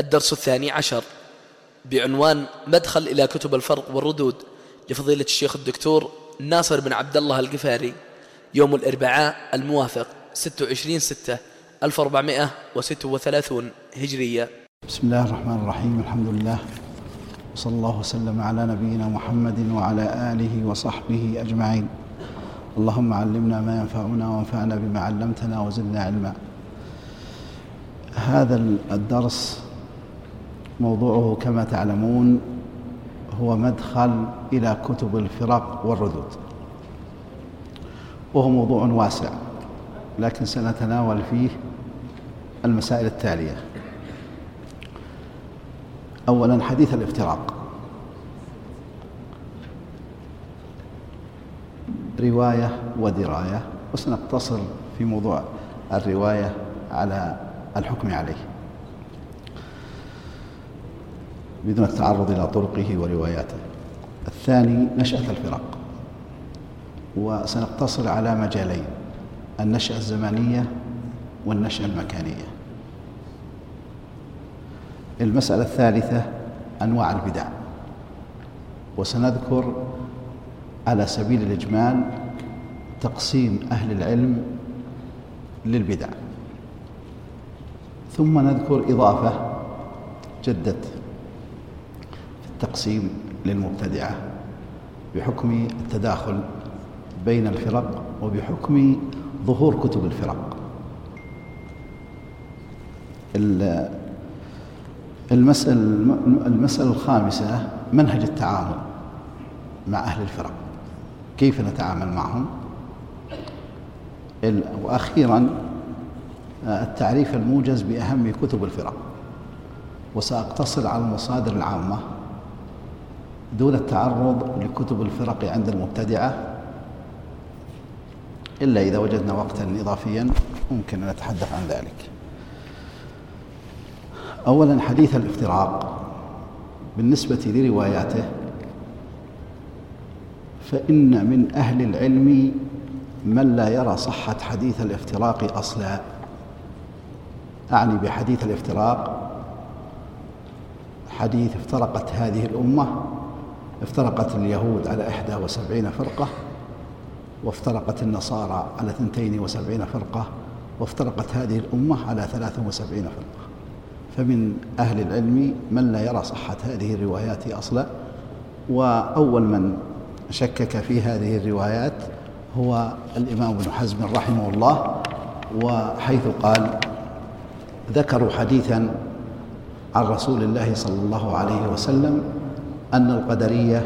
الدرس الثاني عشر بعنوان مدخل إلى كتب الفرق والردود لفضيلة الشيخ الدكتور ناصر بن عبد الله القفاري يوم الأربعاء الموافق 26 ستة 1436 هجرية. بسم الله الرحمن الرحيم الحمد لله وصلى الله وسلم على نبينا محمد وعلى آله وصحبه أجمعين. اللهم علمنا ما ينفعنا وانفعنا بما علمتنا وزدنا علما. هذا الدرس موضوعه كما تعلمون هو مدخل إلى كتب الفرق والردود. وهو موضوع واسع لكن سنتناول فيه المسائل التالية. أولا حديث الافتراق. رواية ودراية وسنقتصر في موضوع الرواية على الحكم عليه. بدون التعرض إلى طرقه ورواياته. الثاني نشأة الفرق وسنقتصر على مجالين النشأة الزمانية والنشأة المكانية. المسألة الثالثة أنواع البدع وسنذكر على سبيل الإجمال تقسيم أهل العلم للبدع. ثم نذكر إضافة جدت في التقسيم للمبتدعة بحكم التداخل بين الفرق وبحكم ظهور كتب الفرق. المسألة, المسألة الخامسة منهج التعامل مع أهل الفرق. كيف نتعامل معهم؟ وأخيرا التعريف الموجز بأهم كتب الفرق. وسأقتصر على المصادر العامة دون التعرض لكتب الفرق عند المبتدعة إلا إذا وجدنا وقتا إضافيا ممكن أن نتحدث عن ذلك. أولا حديث الافتراق. بالنسبة لرواياته فإن من أهل العلم من لا يرى صحة حديث الافتراق أصلا. أعني بحديث الافتراق حديث افترقت هذه الأمة افترقت اليهود على إحدى وسبعين فرقة وافترقت النصارى على ثنتين وسبعين فرقة وافترقت هذه الأمة على ثلاث وسبعين فرقة. فمن أهل العلم من لا يرى صحة هذه الروايات أصلا وأول من شكك في هذه الروايات هو الإمام ابن حزم رحمه الله وحيث قال ذكروا حديثا عن رسول الله صلى الله عليه وسلم أن القدرية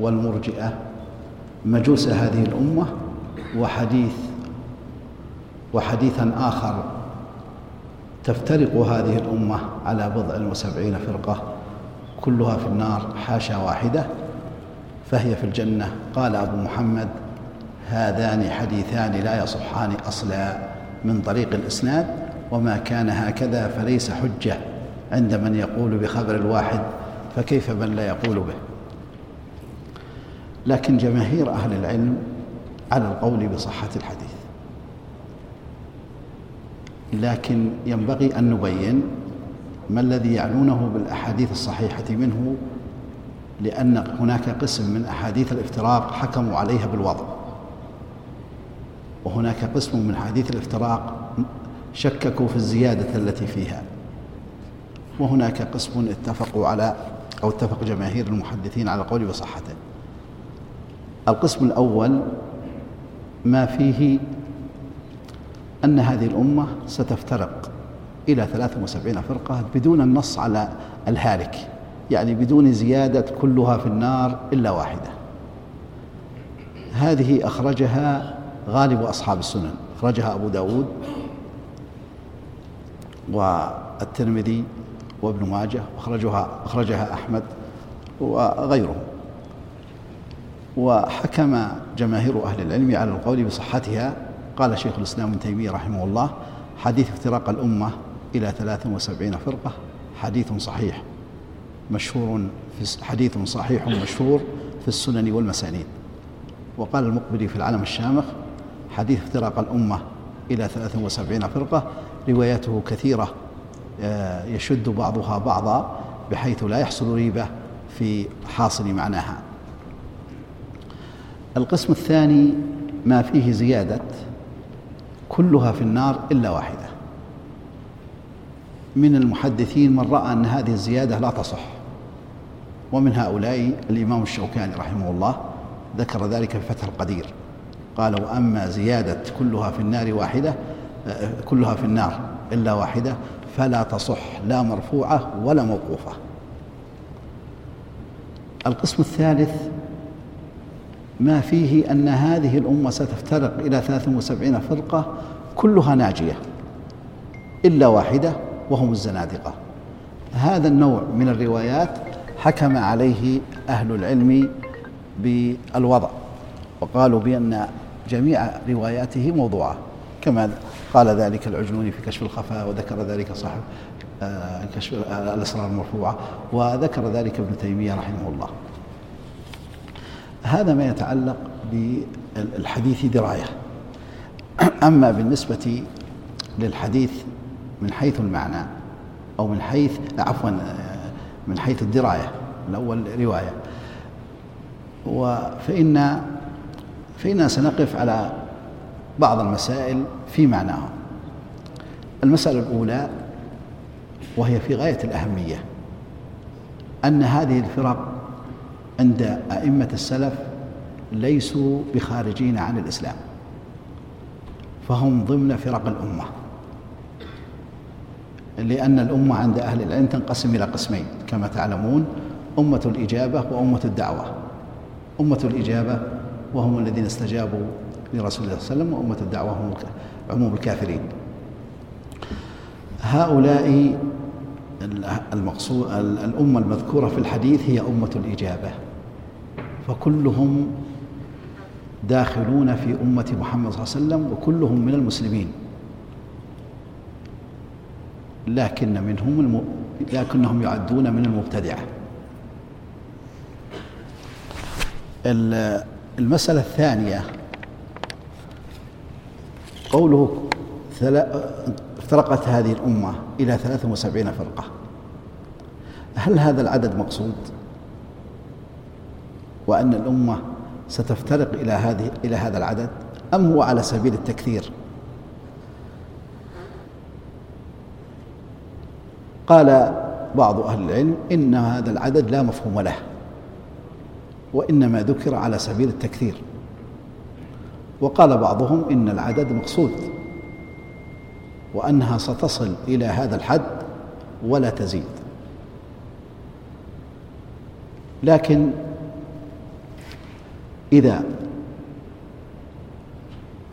والمرجئة مجوس هذه الأمة وحديث وحديثا آخر تفترق هذه الأمة على بضع وسبعين فرقة كلها في النار حاشا واحدة فهي في الجنة. قال أبو محمد هذان حديثان لا يصحان أصلا من طريق الإسناد وما كان هكذا فليس حجة عند من يقول بخبر الواحد فكيف من لا يقول به؟ لكن جماهير أهل العلم على القول بصحة الحديث. لكن ينبغي أن نبين ما الذي يعنونه بالأحاديث الصحيحة منه لأن هناك قسم من أحاديث الافتراق حكموا عليها بالوضع. وهناك قسم من حديث الافتراق شككوا في الزيادة التي فيها. وهناك قسم اتفقوا على أو اتفق جماهير المحدثين على القول بصحته القسم الأول ما فيه أن هذه الأمة ستفترق إلى 73 فرقة بدون النص على الهالك يعني بدون زيادة كلها في النار إلا واحدة. هذه أخرجها غالب أصحاب السنن أخرجها أبو داود والترمذي وابن ماجه أخرجها أخرجها أحمد وغيرهم وحكم جماهير أهل العلم على القول بصحتها. قال شيخ الإسلام ابن تيمية رحمه الله حديث افتراق الأمة إلى 73 فرقة حديث صحيح مشهور في حديث صحيح مشهور في السنن والمسانيد. وقال المقبلي في العلم الشامخ حديث افتراق الأمة إلى 73 فرقة رواياته كثيرة يشد بعضها بعضا بحيث لا يحصل ريبة في حاصل معناها. القسم الثاني ما فيه زيادة كلها في النار إلا واحدة. من المحدثين من رأى أن هذه الزيادة لا تصح. ومن هؤلاء الإمام الشوكاني رحمه الله ذكر ذلك في فتح القدير. قال وأما زيادة كلها في النار واحدة كلها في النار إلا واحدة فلا تصح لا مرفوعة ولا موقوفة. القسم الثالث ما فيه أن هذه الأمة ستفترق إلى 73 فرقة كلها ناجية إلا واحدة وهم الزنادقة. هذا النوع من الروايات حكم عليه أهل العلم بالوضع وقالوا بأن جميع رواياته موضوعة. كما قال ذلك العجلوني في كشف الخفاء وذكر ذلك صاحب آه، كشف الأسرار المرفوعة وذكر ذلك ابن تيمية رحمه الله. هذا ما يتعلق بالحديث دراية. أما بالنسبة للحديث من حيث المعنى أو من حيث عفوا من حيث الدراية الأول رواية. فإن فإنا سنقف على بعض المسائل في معناها. المسألة الأولى وهي في غاية الأهمية أن هذه الفرق عند أئمة السلف ليسوا بخارجين عن الإسلام فهم ضمن فرق الأمة. لأن الأمة عند أهل العلم تنقسم إلى قسمين كما تعلمون أمة الإجابة وأمة الدعوة. أمة الإجابة وهم الذين استجابوا لرسول الله صلى الله عليه وسلم وأمة الدعوة هم عموم الكافرين. هؤلاء المقصود الأمة المذكورة في الحديث هي أمة الإجابة. فكلهم داخلون في أمة محمد صلى الله عليه وسلم وكلهم من المسلمين. لكن منهم الم... لكنهم يعدون من المبتدعة. المسألة الثانية قوله افترقت هذه الأمة إلى 73 فرقة. هل هذا العدد مقصود؟ وأن الأمة ستفترق إلى هذه إلى هذا العدد أم هو على سبيل التكثير؟ قال بعض أهل العلم إن هذا العدد لا مفهوم له وإنما ذكر على سبيل التكثير. وقال بعضهم إن العدد مقصود وأنها ستصل إلى هذا الحد ولا تزيد. لكن إذا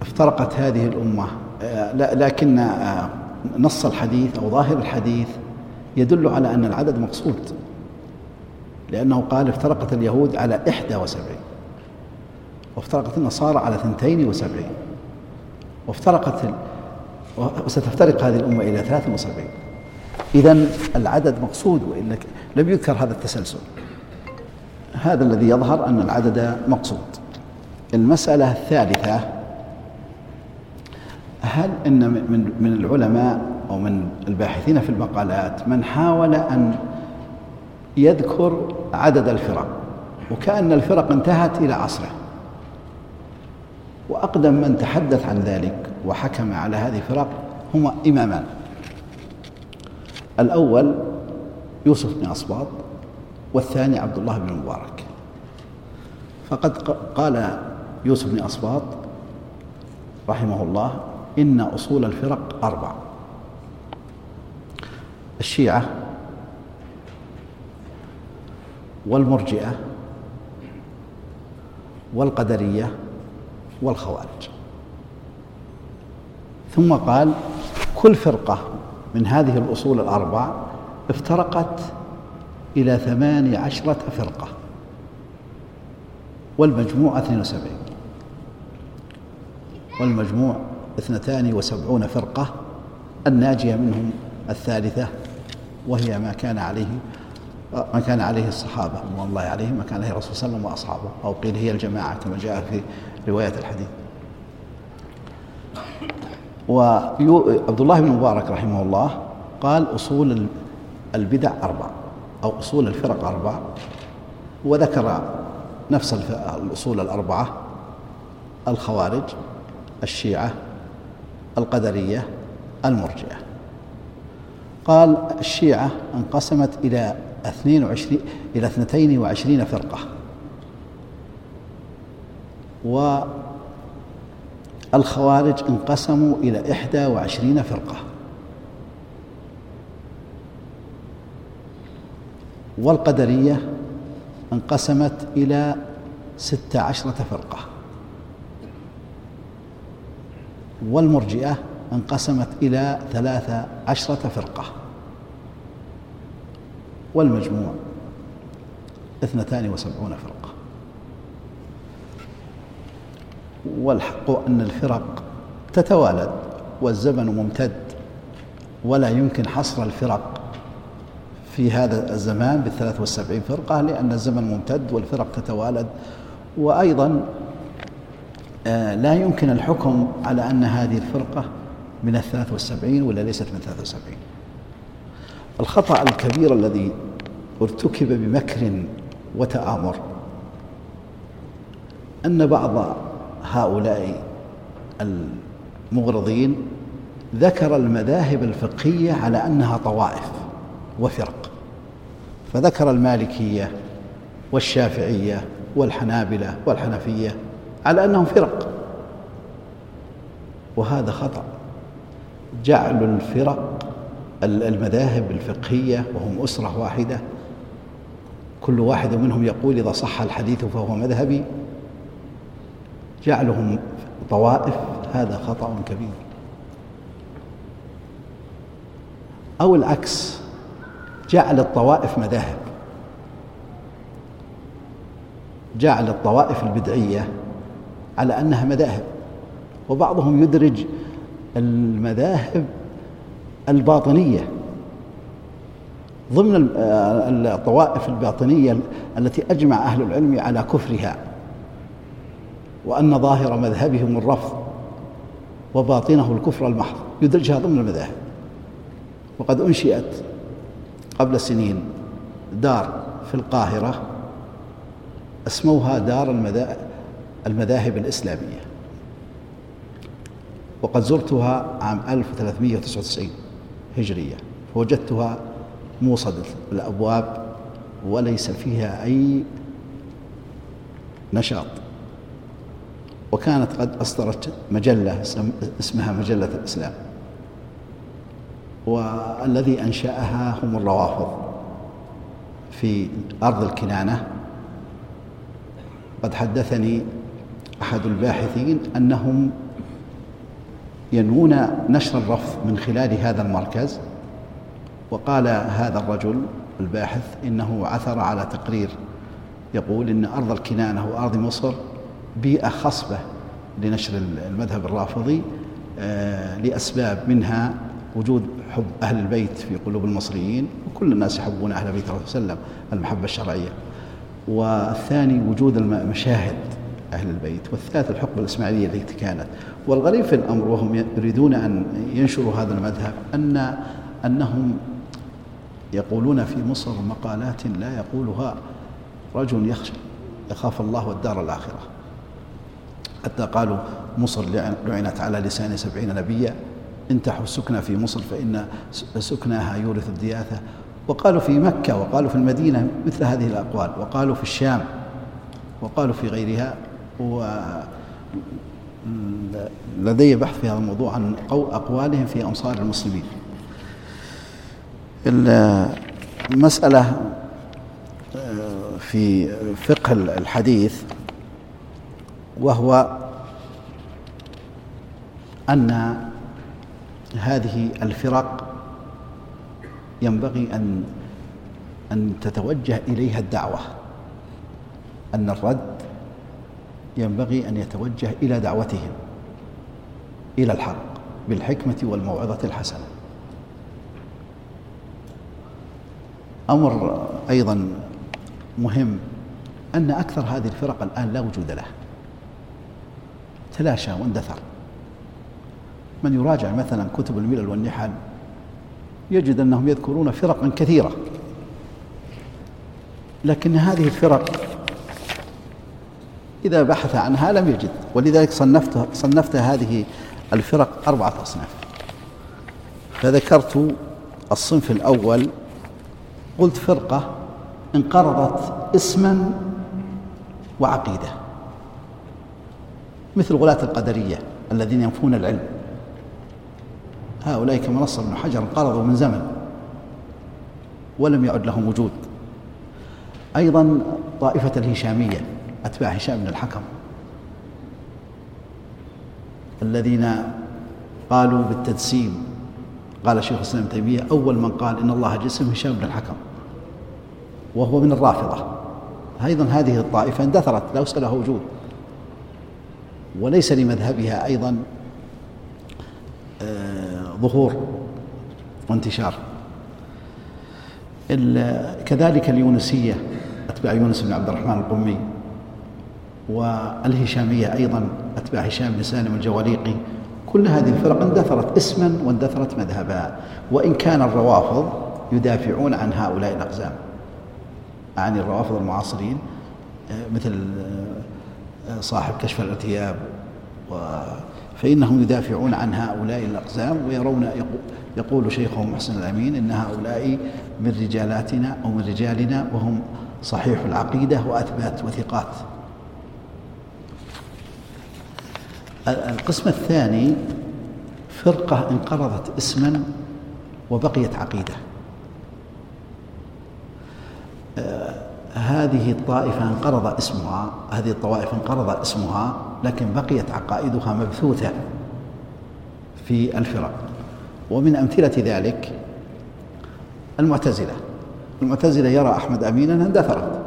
افترقت هذه الأمة لكن نص الحديث أو ظاهر الحديث يدل على أن العدد مقصود لأنه قال افترقت اليهود على إحدى وسبعين. وافترقت النصارى على ثنتين وسبعين. وافترقت وستفترق هذه الأمة إلى ثلاث وسبعين. إذا العدد مقصود وإلا لم يذكر هذا التسلسل. هذا الذي يظهر أن العدد مقصود. المسألة الثالثة هل إن من من العلماء أو من الباحثين في المقالات من حاول أن يذكر عدد الفرق وكأن الفرق انتهت إلى عصره. وأقدم من تحدث عن ذلك وحكم على هذه الفرق هما إمامان. الأول يوسف بن أصباط والثاني عبد الله بن مبارك فقد قال يوسف بن أصباط رحمه الله إن أصول الفرق أربع. الشيعة والمرجئة والقدرية والخوارج. ثم قال كل فرقة من هذه الأصول الأربع افترقت إلى ثماني عشرة فرقة. والمجموع اثنين وسبعين. والمجموع اثنتان وسبعون فرقة الناجية منهم الثالثة وهي ما كان عليه ما كان عليه الصحابة رضوان الله عليهم ما كان عليه الرسول صلى الله عليه وسلم وأصحابه. أو قيل هي الجماعة كما جاء في رواية الحديث. وعبد الله بن مبارك رحمه الله قال أصول البدع أربع أو أصول الفرق أربع وذكر نفس الأصول الأربعة الخوارج الشيعة القدرية المرجئة. قال الشيعة انقسمت إلى 22 إلى 22 فرقة. والخوارج انقسموا إلى 21 فرقة. والقدرية انقسمت إلى ست عشرة فرقة. والمرجئة انقسمت إلى ثلاثة عشرة فرقة. والمجموع اثنتان وسبعون فرقة. والحق أن الفرق تتوالد والزمن ممتد ولا يمكن حصر الفرق في هذا الزمان بالثلاث والسبعين فرقة لأن الزمن ممتد والفرق تتوالد وأيضا آه، لا يمكن الحكم على أن هذه الفرقة من الثلاث والسبعين ولا ليست من الثلاث والسبعين. الخطأ الكبير الذي ارتكب بمكر وتآمر أن بعض هؤلاء المغرضين ذكر المذاهب الفقهية على أنها طوائف وفرق. فذكر المالكية والشافعية والحنابلة والحنفية على أنهم فرق. وهذا خطأ. جعل الفرق المذاهب الفقهية وهم أسرة واحدة. كل واحد منهم يقول إذا صح الحديث فهو مذهبي. جعلهم طوائف هذا خطأ كبير. أو العكس جعل الطوائف مذاهب. جعل الطوائف البدعية على أنها مذاهب. وبعضهم يدرج المذاهب الباطنية. ضمن الطوائف الباطنية التي أجمع أهل العلم على كفرها وأن ظاهر مذهبهم الرفض وباطنه الكفر المحض. يدرجها ضمن المذاهب. وقد أنشئت قبل سنين دار في القاهرة اسموها دار المذاهب الإسلامية. وقد زرتها عام 1399 هجرية. فوجدتها موصدة الأبواب وليس فيها أي نشاط. وكانت قد أصدرت مجلة اسمها مجلة الإسلام. والذي أنشأها هم الروافض في أرض الكنانة. قد حدثني أحد الباحثين أنهم ينوون نشر الرفض من خلال هذا المركز. وقال هذا الرجل الباحث إنه عثر على تقرير يقول إن أرض الكنانة وأرض مصر بيئة خصبة لنشر المذهب الرافضي آه، لأسباب منها وجود حب أهل البيت في قلوب المصريين وكل الناس يحبون أهل بيت الرسول صلى الله عليه وسلم المحبة الشرعية. والثاني وجود المشاهد أهل البيت والثالث الحقبة الإسماعيلية التي كانت. والغريب في الأمر وهم يريدون أن ينشروا هذا المذهب أن أنهم يقولون في مصر مقالات لا يقولها رجل يخشى يخاف الله والدار الآخرة. حتى قالوا مصر لعنت على لسان سبعين نبيا. انتحوا السكنى في مصر فإن سكناها يورث الدياثة. وقالوا في مكة وقالوا في المدينة مثل هذه الأقوال. وقالوا في الشام وقالوا في غيرها. و لدي بحث في هذا الموضوع عن أقوالهم في أمصار المسلمين. المسألة آه، في فقه الحديث وهو أن هذه الفرق ينبغي أن أن تتوجه إليها الدعوة. أن الرد ينبغي أن يتوجه إلى دعوتهم إلى الحق بالحكمة والموعظة الحسنة. أمر أيضا مهم أن أكثر هذه الفرق الآن لا وجود له تلاشى واندثر. من يراجع مثلا كتب الملل والنحل يجد أنهم يذكرون فرقا كثيرة. لكن هذه الفرق إذا بحث عنها لم يجد ولذلك صنفت صنفت هذه الفرق أربعة أصناف. فذكرت الصنف الأول قلت فرقة انقرضت اسما وعقيدة مثل غلاة القدرية الذين ينفون العلم. هؤلاء كما نص ابن حجر انقرضوا من زمن ولم يعد لهم وجود. أيضا طائفة الهشامية أتباع هشام بن الحكم. الذين قالوا بالتجسيم قال شيخ الإسلام تيمية أول من قال إن الله جسم هشام بن الحكم وهو من الرافضة. أيضا هذه الطائفة اندثرت لا لها وجود. وليس لمذهبها أيضا آه، ظهور وانتشار. كذلك اليونسية أتباع يونس بن عبد الرحمن القمي. والهشامية أيضا أتباع هشام بن سالم الجواليقي. كل هذه الفرق اندثرت اسما واندثرت مذهبا. وإن كان الروافض يدافعون عن هؤلاء الأقزام. عن الروافض المعاصرين مثل آه، صاحب كشف الارتياب فإنهم يدافعون عن هؤلاء الأقزام ويرون يقول شيخهم محسن الأمين إن هؤلاء من رجالاتنا أو من رجالنا وهم صحيح العقيدة وأثبات وثقات. القسم الثاني فرقة انقرضت اسما وبقيت عقيدة. آه، هذه الطائفة انقرض اسمها هذه الطوائف انقرض اسمها لكن بقيت عقائدها مبثوثة في الفرق. ومن أمثلة ذلك المعتزلة. المعتزلة يرى أحمد أمين أنها اندثرت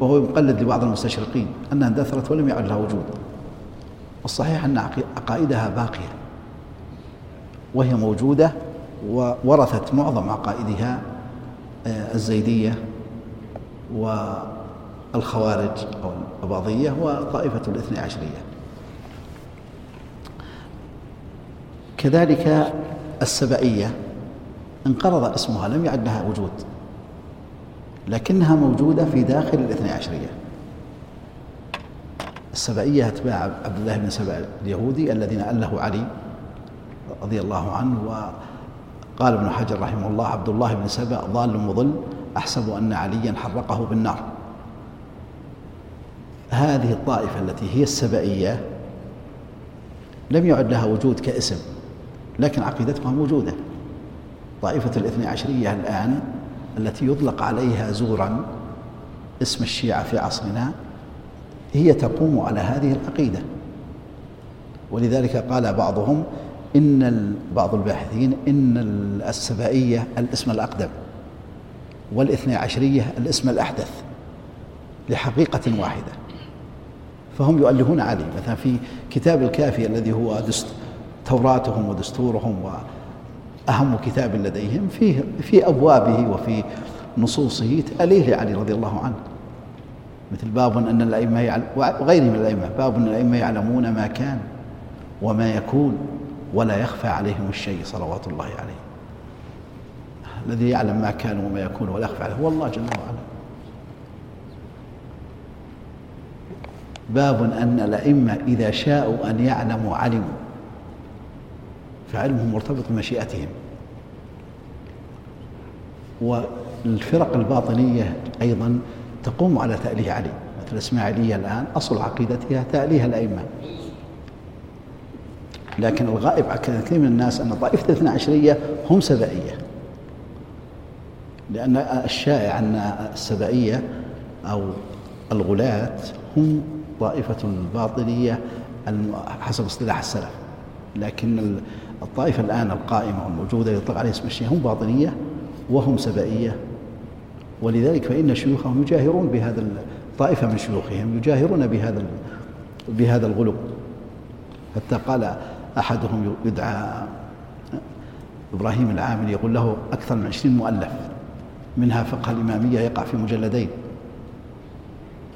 وهو مقلد لبعض المستشرقين أنها اندثرت ولم يعد لها وجود. والصحيح أن عقائدها باقية. وهي موجودة وورثت معظم عقائدها آه، الزيدية والخوارج أو الأباضية وطائفة الاثنى عشرية. كذلك السبائية انقرض اسمها لم يعد لها وجود لكنها موجودة في داخل الاثنى عشرية. السبائية أتباع عبد الله بن سبأ اليهودي الذين أله علي رضي الله عنه وقال ابن حجر رحمه الله عبد الله بن سبأ ضال مضل أحسب أن عليا حرقه بالنار. هذه الطائفة التي هي السبائية لم يعد لها وجود كاسم لكن عقيدتها موجودة. طائفة الاثني عشرية الآن التي يطلق عليها زورا اسم الشيعة في عصرنا هي تقوم على هذه العقيدة. ولذلك قال بعضهم إن بعض الباحثين إن السبائية الاسم الأقدم والإثنى عشرية الاسم الأحدث لحقيقة واحدة. فهم يؤلهون عليه. مثلا في كتاب الكافي الذي هو توراتهم ودستورهم وأهم كتاب لديهم فيه في أبوابه وفي نصوصه تأليه لعلي رضي الله عنه. مثل باب أن الأئمة يعلم وغيره من الأئمة باب أن الأئمة يعلمون ما كان وما يكون ولا يخفى عليهم الشيء صلوات الله عليه. الذي يعلم ما كان وما يكون ولا يخفى عليه. هو الله جل وعلا. باب أن الأئمة إذا شاءوا أن يعلموا علموا. فعلمهم مرتبط بمشيئتهم. والفرق الباطنية أيضا تقوم على تأليه علي. مثل الإسماعيلية الآن أصل عقيدتها تأليه الأئمة. لكن الغائب على كثير من الناس أن طائفة الاثنى عشرية هم سبائية. لأن الشائع أن السبائية أو الغلاة هم طائفة باطنية حسب اصطلاح السلف. لكن الطائفة الآن القائمة والموجودة يطلق عليها اسم الشيعة هم باطنية وهم سبائية ولذلك فإن شيوخهم يجاهرون بهذا طائفة من شيوخهم يجاهرون بهذا بهذا الغلو. حتى قال أحدهم يدعى إبراهيم العامل يقول له أكثر من عشرين مؤلف منها فقه الإمامية يقع في مجلدين.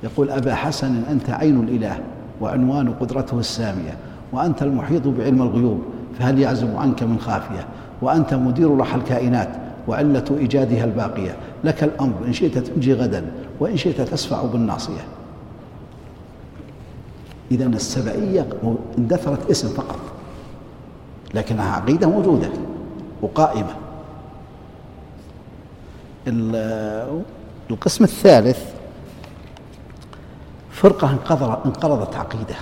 يقول أبا حسن أنت عين الإله وعنوان قدرته السامية وأنت المحيط بعلم الغيوب فهل يعزب عنك من خافية؟ وأنت مدير رحى الكائنات وعلة إيجادها الباقية. لك الأمر إن شئت تنجي غدا وإن شئت تسفع بالناصية. إذا السبعية اندثرت اسم فقط. لكنها عقيدة موجودة وقائمة. القسم الثالث فرقة انقرضت عقيدة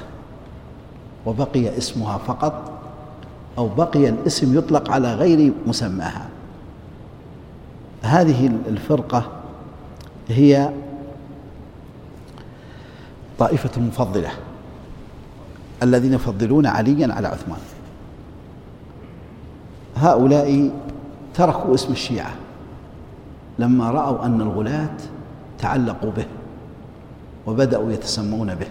وبقي اسمها فقط أو بقي الاسم يطلق على غير مسماها. هذه الفرقة هي طائفة المفضلة الذين يفضلون عليا على عثمان. هؤلاء تركوا اسم الشيعة لما رأوا أن الغلاة تعلقوا به وبدأوا يتسمون به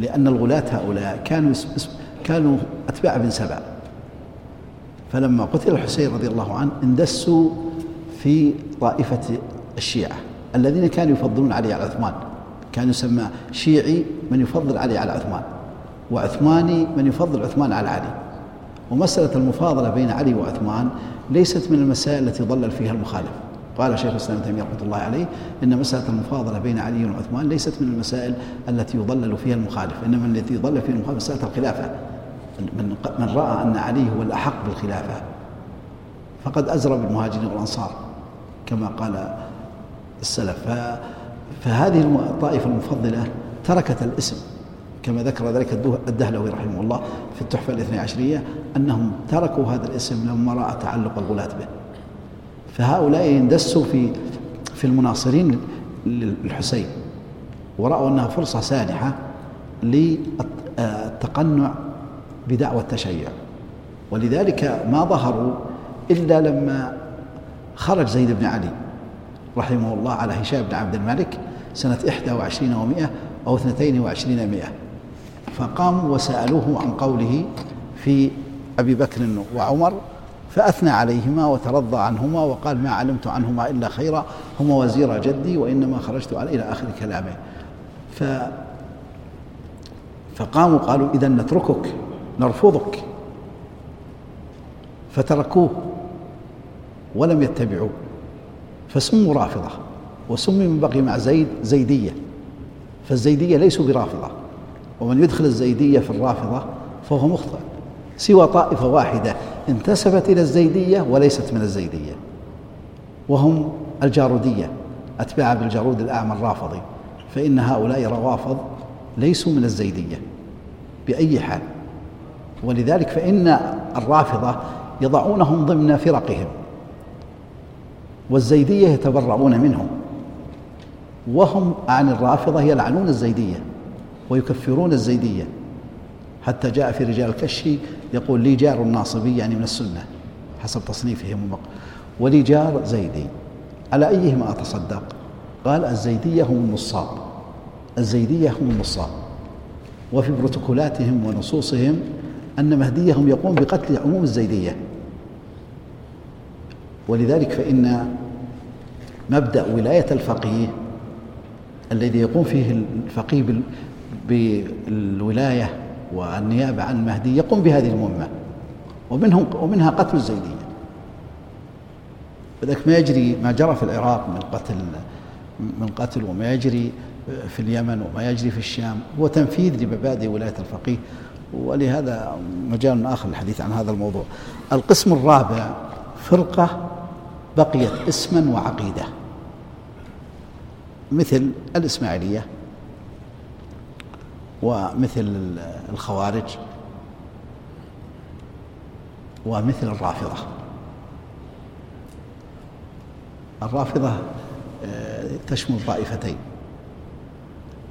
لأن الغلاة هؤلاء كانوا كانوا أتباع بن سبع فلما قتل الحسين رضي الله عنه اندسوا في طائفة الشيعة الذين كانوا يفضلون علي على عثمان. كان يسمى شيعي من يفضل علي على عثمان وعثماني من يفضل عثمان على علي. ومسألة المفاضلة بين علي وعثمان ليست من المسائل التي ضلل فيها المخالف. قال شيخ الإسلام تيمية رحمة الله عليه إن مسألة المفاضلة بين علي وعثمان ليست من المسائل التي يضلل فيها المخالف إنما التي يضلل فيها المخالف مسألة الخلافة. من من رأى أن علي هو الأحق بالخلافة. فقد أزرى بالمهاجرين والأنصار. كما قال السلف. فهذه الطائفة المفضلة تركت الاسم كما ذكر ذلك الدهلوي رحمه الله في التحفة الاثني عشرية أنهم تركوا هذا الاسم لما رأى تعلق الغلاة به. فهؤلاء اندسوا في في المناصرين للحسين ورأوا أنها فرصة سانحة للتقنع بدعوى التشيع. ولذلك ما ظهروا إلا لما خرج زيد بن علي رحمه الله على هشام بن عبد الملك سنة إحدى وعشرين ومائة أو اثنتين وعشرين مائة فقاموا وسألوه عن قوله في أبي بكر وعمر فأثنى عليهما وترضى عنهما وقال ما علمت عنهما إلا خيرا هما وزير جدي وإنما خرجت على إلى آخر كلامه. ف فقاموا قالوا إذا نتركك نرفضك. فتركوه. ولم يتبعوه فسموا رافضة وسمي من بقي مع زيد زيدية فالزيدية ليسوا برافضة ومن يدخل الزيدية في الرافضة فهو مخطئ سوى طائفة واحدة انتسبت إلى الزيدية وليست من الزيدية وهم الجارودية أتباع بالجارود الأعمى الرافضي فإن هؤلاء روافض ليسوا من الزيدية بأي حال ولذلك فإن الرافضة يضعونهم ضمن فرقهم. والزيدية يتبرعون منهم. وهم عن الرافضة يلعنون الزيدية ويكفرون الزيدية. حتى جاء في رجال الكشي يقول لي جار ناصبي يعني من السنة حسب تصنيفهم. ولي جار زيدي على أيهما أتصدق؟ قال الزيدية هم النصاب. الزيدية هم النصاب. وفي بروتوكولاتهم ونصوصهم أن مهديهم يقوم بقتل عموم الزيدية. ولذلك فإن مبدأ ولاية الفقيه الذي يقوم فيه الفقيه بالولاية والنيابة عن المهدي يقوم بهذه المهمة ومنهم ومنها قتل الزيدية. وذلك ما يجري ما جرى في العراق من قتل من قتل وما يجري في اليمن وما يجري في الشام هو تنفيذ لمبادئ ولاية الفقيه. ولهذا مجال آخر للحديث عن هذا الموضوع. القسم الرابع فرقة بقيت اسما وعقيدة. مثل الإسماعيلية ومثل الخوارج ومثل الرافضة. الرافضة آه، تشمل طائفتين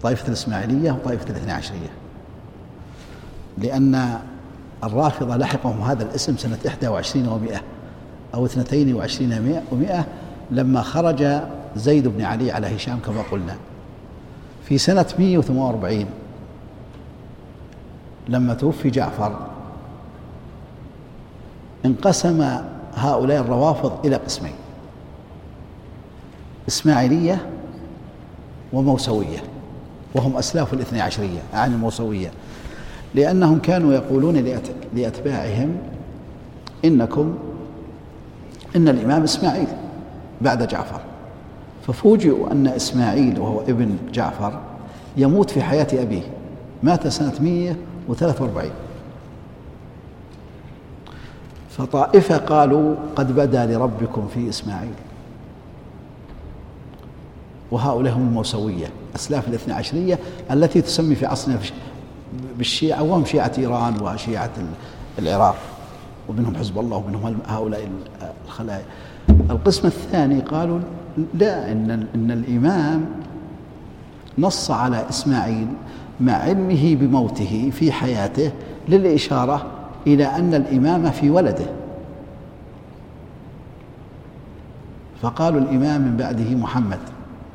طائفة الإسماعيلية وطائفة الاثنى عشرية. لأن الرافضة لحقهم هذا الاسم سنة 21 ومئة. أو اثنتين وعشرين ومئة لما خرج زيد بن علي على هشام كما قلنا. في سنة 148 لما توفي جعفر انقسم هؤلاء الروافض إلى قسمين إسماعيلية وموسوية وهم أسلاف الاثني عشرية عن الموسوية لأنهم كانوا يقولون لأتباعهم إنكم إن الإمام إسماعيل بعد جعفر. ففوجئوا أن إسماعيل وهو ابن جعفر يموت في حياة أبيه مات سنة 143 فطائفة قالوا قد بدا لربكم في إسماعيل. وهؤلاء هم الموسوية أسلاف الاثنى عشرية التي تسمي في عصرنا بالشيعة وهم شيعة إيران وشيعة العراق. ومنهم حزب الله ومنهم هؤلاء الخلايا القسم الثاني قالوا لا إن, إن الإمام نص على إسماعيل مع علمه بموته في حياته للإشارة إلى أن الإمام في ولده. فقالوا الإمام من بعده محمد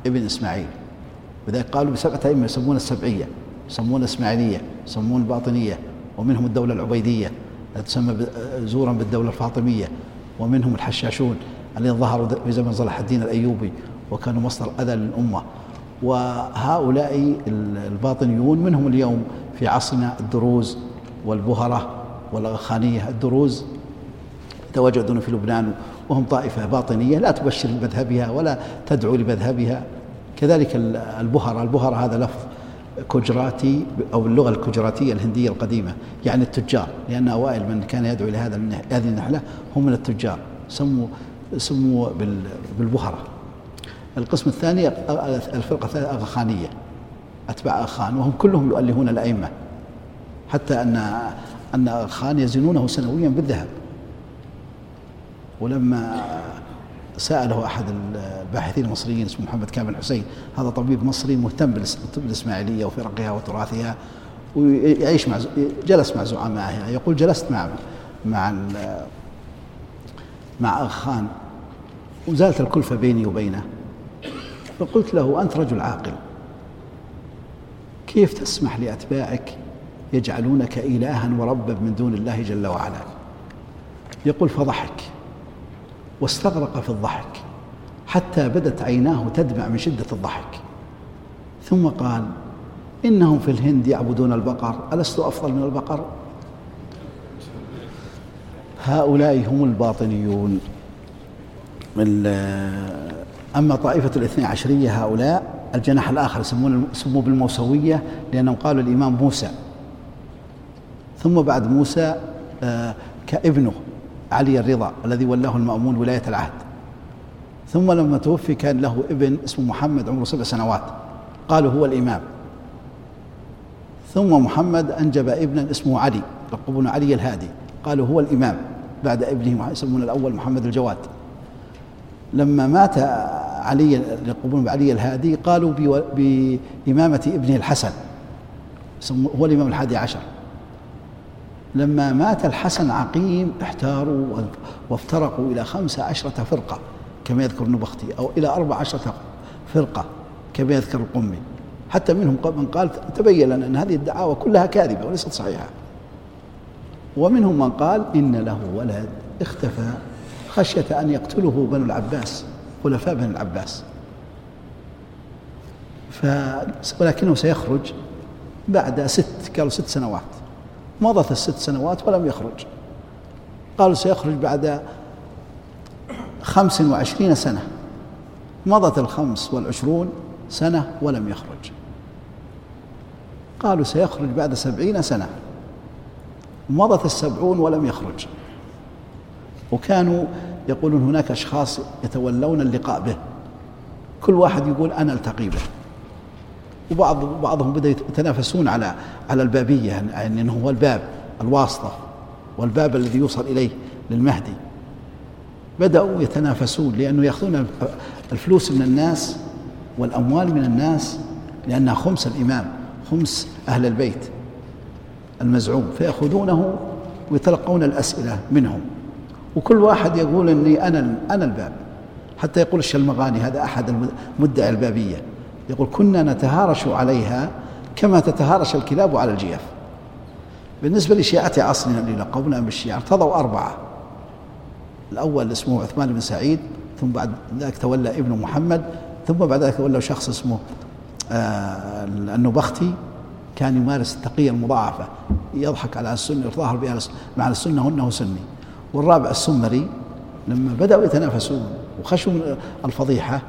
ابن إسماعيل. وذلك قالوا بسبعة أئمة يسمون السبعية يسمون الإسماعيلية يسمون الباطنية ومنهم الدولة العبيدية. تسمى زورا بالدولة الفاطمية ومنهم الحشاشون الذين ظهروا في زمن صلاح الدين الأيوبي وكانوا مصدر أذى للأمة. وهؤلاء الباطنيون منهم اليوم في عصرنا الدروز والبهرة والغخانية الدروز تواجدون في لبنان وهم طائفة باطنية لا تبشر بمذهبها ولا تدعو لمذهبها. كذلك البهرة البهرة هذا لفظ كجراتي أو اللغة الكجراتية الهندية القديمة يعني التجار لأن أوائل من كان يدعو إلى هذا هذه النحلة هم من التجار سموا سموا بالبهرة. القسم الثاني الفرقة الثانية أغاخانية أتباع أغاخان وهم كلهم يؤلهون الأئمة حتى أن أن أغاخان يزنونه سنويا بالذهب. ولما سأله أحد الباحثين المصريين اسمه محمد كامل حسين هذا طبيب مصري مهتم بالطب الإسماعيلية وفرقها وتراثها ويعيش مع جلس مع زعمائها يقول جلست مع مع مع أخ خان وزالت الكلفة بيني وبينه. فقلت له أنت رجل عاقل. كيف تسمح لأتباعك يجعلونك إلها وربا من دون الله جل وعلا؟ يقول فضحك. واستغرق في الضحك حتى بدت عيناه تدمع من شدة الضحك. ثم قال إنهم في الهند يعبدون البقر ألست أفضل من البقر؟ هؤلاء هم الباطنيون. أما طائفة الاثنى عشرية هؤلاء الجناح الآخر سموا بالموسوية لأنهم قالوا الإمام موسى. ثم بعد موسى آه، كابنه. علي الرضا الذي ولاه المأمون ولاية العهد. ثم لما توفي كان له ابن اسمه محمد عمره سبع سنوات. قالوا هو الإمام. ثم محمد أنجب ابنا اسمه علي يلقبون علي الهادي. قالوا هو الإمام بعد ابنه يسمون الأول محمد الجواد. لما مات علي يلقبون بعلي الهادي قالوا بإمامة ابنه الحسن. هو الإمام الحادي عشر. لما مات الحسن عقيم احتاروا وافترقوا إلى خمس عشرة فرقة كما يذكر النبختي أو إلى أربع عشرة فرقة كما يذكر القمي. حتى منهم من قال تبين لنا أن هذه الدعاوى كلها كاذبة وليست صحيحة. ومنهم من قال إن له ولد اختفى خشية أن يقتله بنو العباس خلفاء بني العباس. ف ولكنه سيخرج بعد ست قالوا ست سنوات. مضت الست سنوات ولم يخرج. قالوا سيخرج بعد خمس وعشرين سنة. مضت الخمس والعشرون سنة ولم يخرج. قالوا سيخرج بعد سبعين سنة. مضت السبعون ولم يخرج. وكانوا يقولون هناك أشخاص يتولون اللقاء به. كل واحد يقول أنا ألتقي به. وبعض بعضهم بدأ يتنافسون على على البابية يعني أنه هو الباب الواسطة والباب الذي يوصل إليه للمهدي. بدأوا يتنافسون لأنه يأخذون الفلوس من الناس والأموال من الناس لأنها خمس الإمام خمس أهل البيت المزعوم فيأخذونه ويتلقون الأسئلة منهم. وكل واحد يقول إني أنا أنا الباب. حتى يقول الشلمغاني هذا أحد مدعي البابية. يقول كنا نتهارش عليها كما تتهارش الكلاب على الجيف بالنسبة لشيعة عصرنا اللي لقبنا بالشيعة ارتضوا أربعة. الأول اسمه عثمان بن سعيد ثم بعد ذلك تولى ابنه محمد ثم بعد ذلك تولى شخص اسمه آه النبختي كان يمارس التقية المضاعفة. يضحك على السنة يتظاهر بها مع السنة وأنه سني والرابع السمري لما بدأوا يتنافسون وخشوا الفضيحة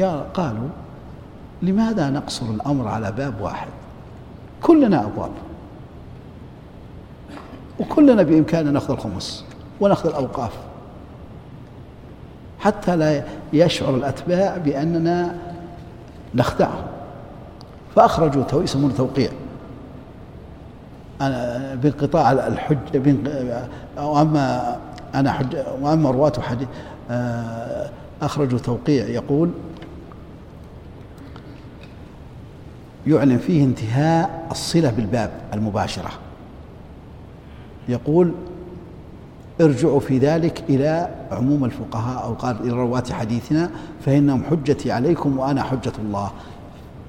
قال قالوا لماذا نقصر الأمر على باب واحد؟ كلنا أبواب. وكلنا بإمكاننا نأخذ الخمس ونأخذ الأوقاف. حتى لا يشعر الأتباع بأننا نخدعهم فأخرجوا تو يسمونه توقيع. بانقطاع الحج وأما أنا حج وأما رواة حديث آه، أخرجوا توقيع يقول يعلن فيه انتهاء الصلة بالباب المباشرة. يقول ارجعوا في ذلك إلى عموم الفقهاء أو قال إلى رواة حديثنا فإنهم حجتي عليكم وأنا حجة الله.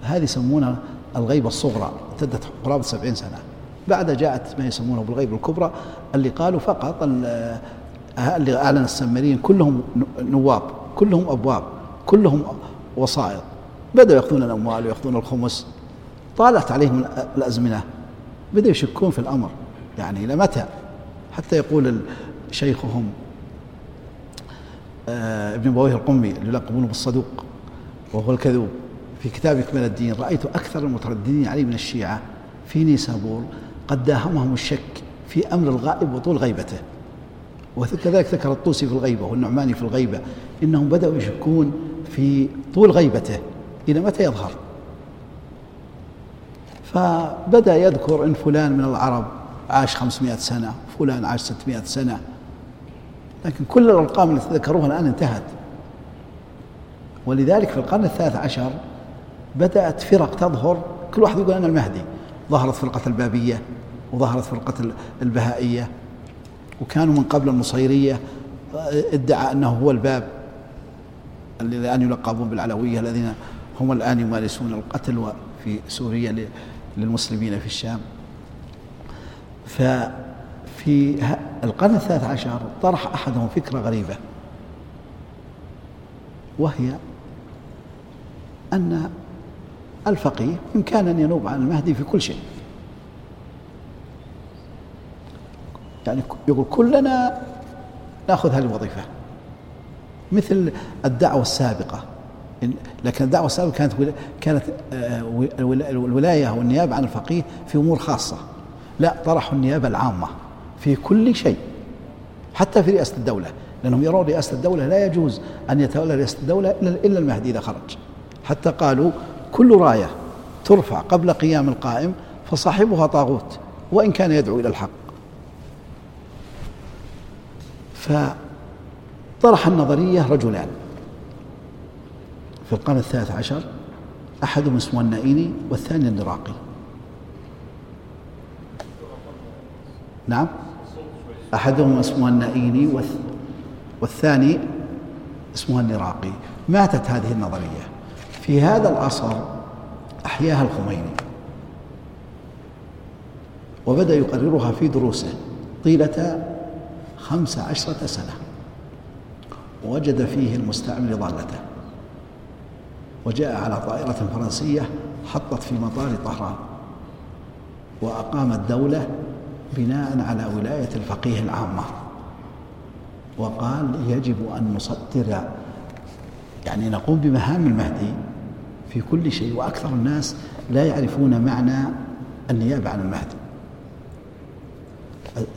هذه يسمونها الغيبة الصغرى امتدت قرابة سبعين سنة. بعد جاءت ما يسمونه بالغيبة الكبرى اللي قالوا فقط اللي أعلن السمريين كلهم نواب كلهم أبواب كلهم وسائط. بدأوا يأخذون الأموال ويأخذون الخمس. طالت عليهم الأزمنة. بدأوا يشكون في الأمر. يعني إلى متى؟ حتى يقول شيخهم آه، ابن بويه القمي اللي يلقبونه بالصدوق وهو الكذوب. في كتاب إكمال الدين رأيت أكثر المترددين عليه من الشيعة في نيسابور قد داهمهم الشك في أمر الغائب وطول غيبته. وكذلك ذكر الطوسي في الغيبة والنعماني في الغيبة إنهم بدأوا يشكون في طول غيبته. إلى متى يظهر؟ فبدأ يذكر إن فلان من العرب عاش خمسمائة سنة فلان عاش ستمائة سنة. لكن كل الأرقام التي ذكروها الآن انتهت. ولذلك في القرن الثالث عشر بدأت فرق تظهر. كل واحد يقول أنا المهدي. ظهرت فرقة البابية وظهرت فرقة البهائية. وكانوا من قبل النصيرية ادعى أنه هو الباب الذي الآن يلقبون بالعلوية الذين هم الآن يمارسون القتل في سوريا للمسلمين في الشام. ففي القرن الثالث عشر طرح أحدهم فكرة غريبة وهي أن الفقيه إمكان أن ينوب عن المهدي في كل شيء. يعني يقول كلنا نأخذ هذه الوظيفة مثل الدعوة السابقة. لكن الدعوة السابقة كانت كانت آه، الولاية والنيابة عن الفقيه في أمور خاصة لا طرحوا النيابة العامة في كل شيء حتى في رئاسة الدولة لأنهم يرون رئاسة الدولة لا يجوز أن يتولى رئاسة الدولة إلا المهدي إذا خرج. حتى قالوا كل راية ترفع قبل قيام القائم فصاحبها طاغوت وإن كان يدعو إلى الحق. فطرح النظرية رجلان. في القرن الثالث عشر أحدهم اسمه النائيني والثاني النراقي نعم. أحدهم اسمه النائيني والثاني اسمه النراقي ماتت هذه النظرية. في هذا العصر أحياها الخميني. وبدأ يقررها في دروسه طيلة خمس عشرة سنة. ووجد فيه المستعمل ضالته. وجاء على طائرة فرنسية حطت في مطار طهران وأقام الدولة بناء على ولاية الفقيه العامة. وقال يجب أن نصدر يعني نقوم بمهام المهدي في كل شيء وأكثر الناس لا يعرفون معنى النيابة عن المهدي.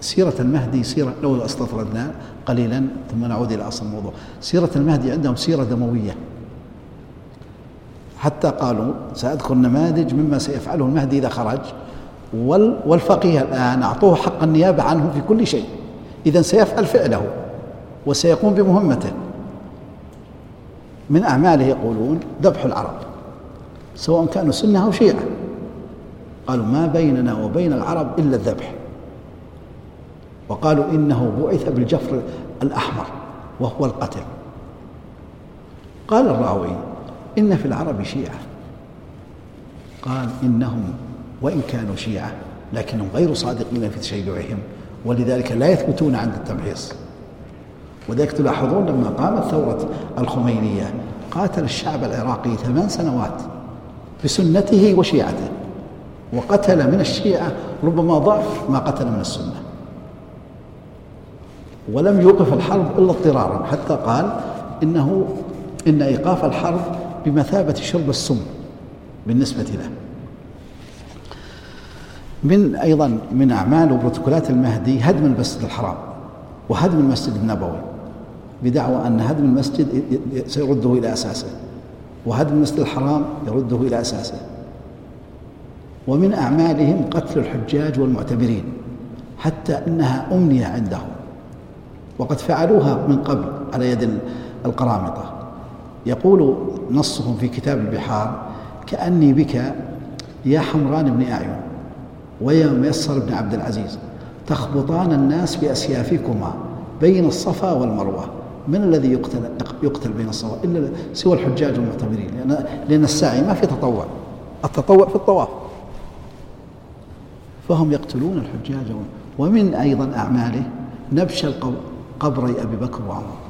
سيرة المهدي سيرة لو استطردنا قليلا ثم نعود إلى أصل الموضوع. سيرة المهدي عندهم سيرة دموية. حتى قالوا سأذكر نماذج مما سيفعله المهدي إذا خرج. والفقيه الآن أعطوه حق النيابة عنه في كل شيء. إذا سيفعل فعله وسيقوم بمهمته. من أعماله يقولون ذبح العرب سواء كانوا سنة أو شيعة. قالوا ما بيننا وبين العرب إلا الذبح. وقالوا إنه بعث بالجفر الأحمر وهو القتل. قال الراوي إن في العرب شيعة. قال إنهم وإن كانوا شيعة لكنهم غير صادقين في تشيعهم ولذلك لا يثبتون عند التمحيص وذلك تلاحظون لما قامت ثورة الخمينية قاتل الشعب العراقي ثمان سنوات بسنته وشيعته وقتل من الشيعة ربما ضعف ما قتل من السنة. ولم يوقف الحرب إلا اضطرارا حتى قال إنه إن إيقاف الحرب بمثابة شرب السم بالنسبة له. من أيضا من أعمال وبروتوكولات المهدي هدم المسجد الحرام وهدم المسجد النبوي بدعوى أن هدم المسجد سيرده إلى أساسه وهدم المسجد الحرام يرده إلى أساسه. ومن أعمالهم قتل الحجاج والمعتبرين حتى أنها أمنية عندهم وقد فعلوها من قبل على يد القرامطة. يقول نصهم في كتاب البحار كأني بك يا حمران بن أعين ويا ميسر بن عبد العزيز تخبطان الناس بأسيافكما بين الصفا والمروة. من الذي يقتل يقتل بين الصفا؟ إلا سوى الحجاج والمعتمرين لأن لأن الساعي ما في تطوع. التطوع في الطواف. فهم يقتلون الحجاج ومن أيضا أعماله نبش قبري أبي بكر وعمر.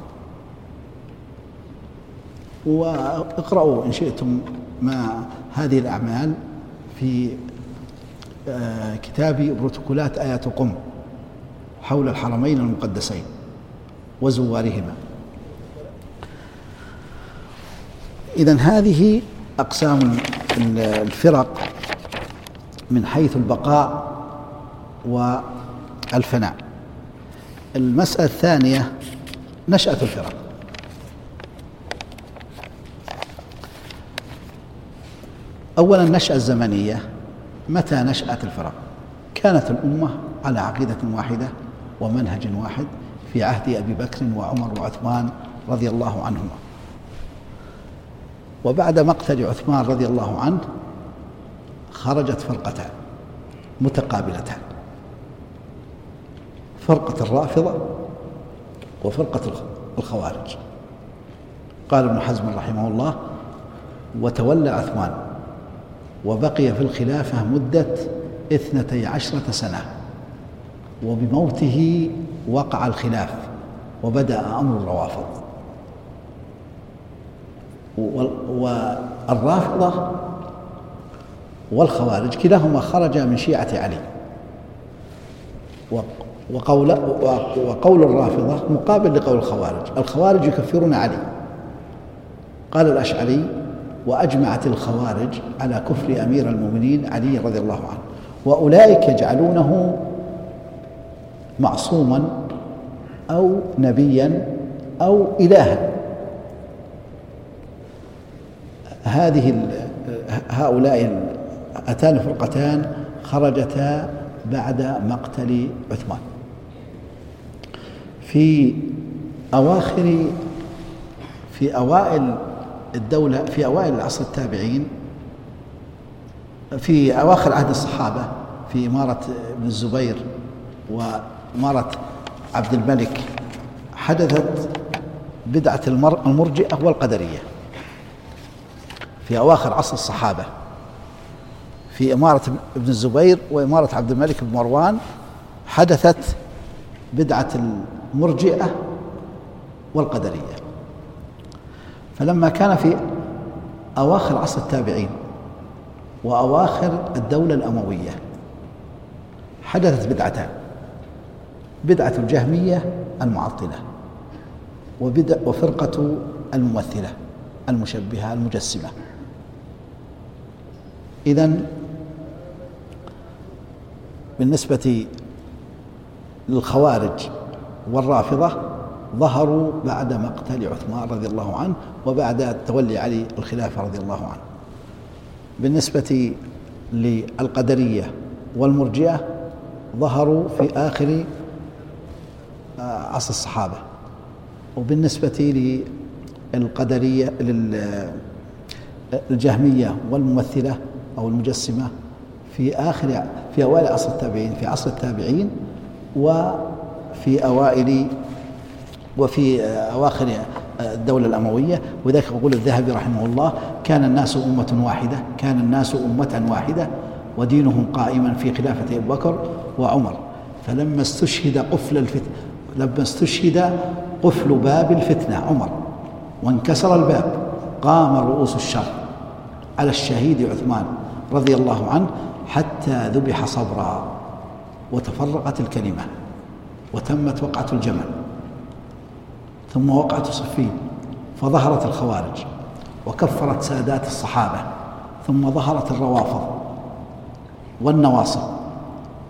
واقرأوا إن شئتم ما هذه الأعمال في آه، كتاب بروتوكولات آيات قم حول الحرمين المقدسين وزوارهما. إذا هذه أقسام الفرق من حيث البقاء والفناء. المسألة الثانية نشأة الفرق. أولا النشأة الزمنية متى نشأت الفرق؟ كانت الأمة على عقيدة واحدة ومنهج واحد في عهد أبي بكر وعمر وعثمان رضي الله عنهما. وبعد مقتل عثمان رضي الله عنه خرجت فرقتان متقابلتان. فرقة الرافضة وفرقة الخوارج. قال ابن حزم رحمه الله وتولى عثمان وبقي في الخلافة مدة اثنتي عشرة سنة. وبموته وقع الخلاف وبدأ أمر الروافض. والرافضة والخوارج كلاهما خرجا من شيعة علي. وقول وقول الرافضة مقابل لقول الخوارج. الخوارج يكفرون علي. قال الأشعري وأجمعت الخوارج على كفر أمير المؤمنين علي رضي الله عنه. وأولئك يجعلونه معصوما أو نبيا أو إلها. هذه هؤلاء هاتان الفرقتان خرجتا بعد مقتل عثمان. في أواخر في أوائل الدولة في أوائل العصر التابعين في أواخر عهد الصحابة في إمارة ابن الزبير وإمارة عبد الملك حدثت بدعة المرجئة والقدرية. في أواخر عصر الصحابة في إمارة ابن الزبير وإمارة عبد الملك بن مروان حدثت بدعة المرجئة والقدرية. فلما كان في أواخر عصر التابعين وأواخر الدولة الأموية حدثت بدعتان. بدعة الجهمية المعطلة وبدع وفرقة الممثلة المشبهة المجسمة. إذا بالنسبة للخوارج والرافضة ظهروا بعد مقتل عثمان رضي الله عنه وبعد تولي علي الخلافة رضي الله عنه. بالنسبة للقدرية والمرجئة ظهروا في آخر آه، عصر الصحابة. وبالنسبة للقدرية للجهمية والممثلة أو المجسمة في آخر في أوائل عصر التابعين في عصر التابعين وفي أوائل وفي أواخر الدولة الأموية. وذلك يقول الذهبي رحمه الله كان الناس أمة واحدة كان الناس أمة واحدة ودينهم قائما في خلافة أبي بكر وعمر. فلما استشهد قفل الفتنة لما استشهد قفل باب الفتنة عمر وانكسر الباب قام رؤوس الشر على الشهيد عثمان رضي الله عنه حتى ذبح صبرا وتفرقت الكلمة وتمت وقعة الجمل. ثم وقعة صفين فظهرت الخوارج وكفرت سادات الصحابة ثم ظهرت الروافض والنواصب.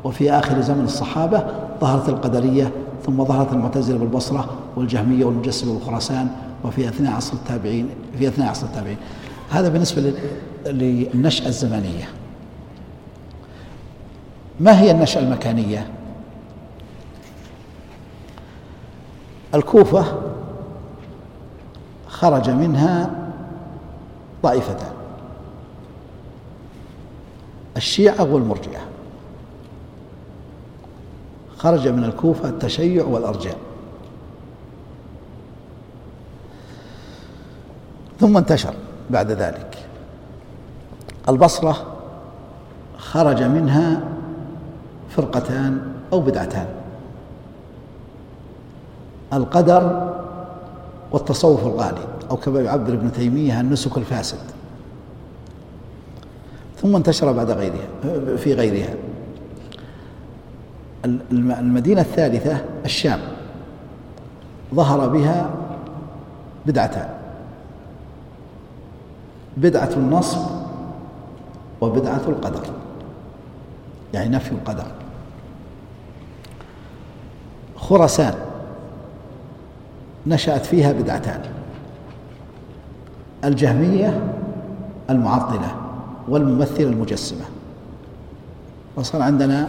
وفي آخر زمن الصحابة ظهرت القدرية ثم ظهرت المعتزلة بالبصرة والجهمية والمجسمة بخراسان وفي أثناء عصر التابعين في أثناء عصر التابعين. هذا بالنسبة للنشأة الزمنية. ما هي النشأة المكانية؟ الكوفة خرج منها طائفتان الشيعة والمرجئة. خرج من الكوفة التشيع والأرجاء. ثم انتشر بعد ذلك. البصرة خرج منها فرقتان أو بدعتان. القدر والتصوف الغالي أو كما يعبر ابن تيمية النسك الفاسد. ثم انتشر بعد غيرها في غيرها. المدينة الثالثة الشام. ظهر بها بدعتان. بدعة النصب وبدعة القدر. يعني نفي القدر. خراسان. نشأت فيها بدعتان. الجهمية المعطلة والممثلة المجسمة. وصار عندنا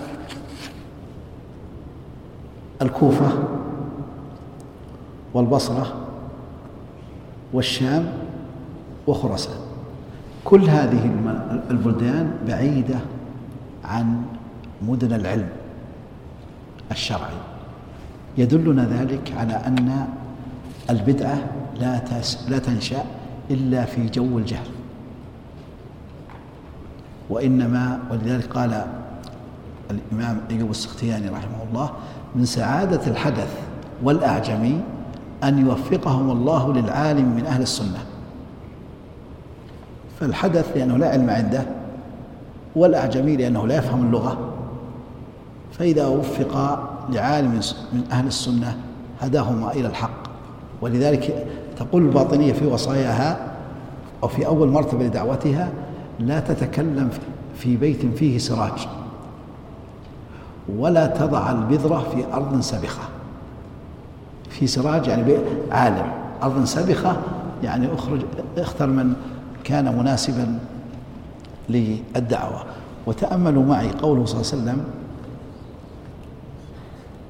الكوفة والبصرة والشام وخراسان. كل هذه البلدان بعيدة عن مدن العلم الشرعي. يدلنا ذلك على أن البدعة لا لا تنشأ إلا في جو الجهل. وإنما ولذلك قال الإمام أيوب السختياني رحمه الله من سعادة الحدث والأعجمي أن يوفقهم الله للعالم من أهل السنة. فالحدث لأنه لا علم عنده والأعجمي لأنه لا يفهم اللغة. فإذا وفق لعالم من أهل السنة هداهما إلى الحق. ولذلك تقول الباطنية في وصاياها أو في أول مرتبة لدعوتها لا تتكلم في بيت فيه سراج ولا تضع البذرة في أرض سبخة. في سراج يعني عالم. أرض سبخة يعني اخرج اختر من كان مناسبا للدعوة. وتأملوا معي قوله صلى الله عليه وسلم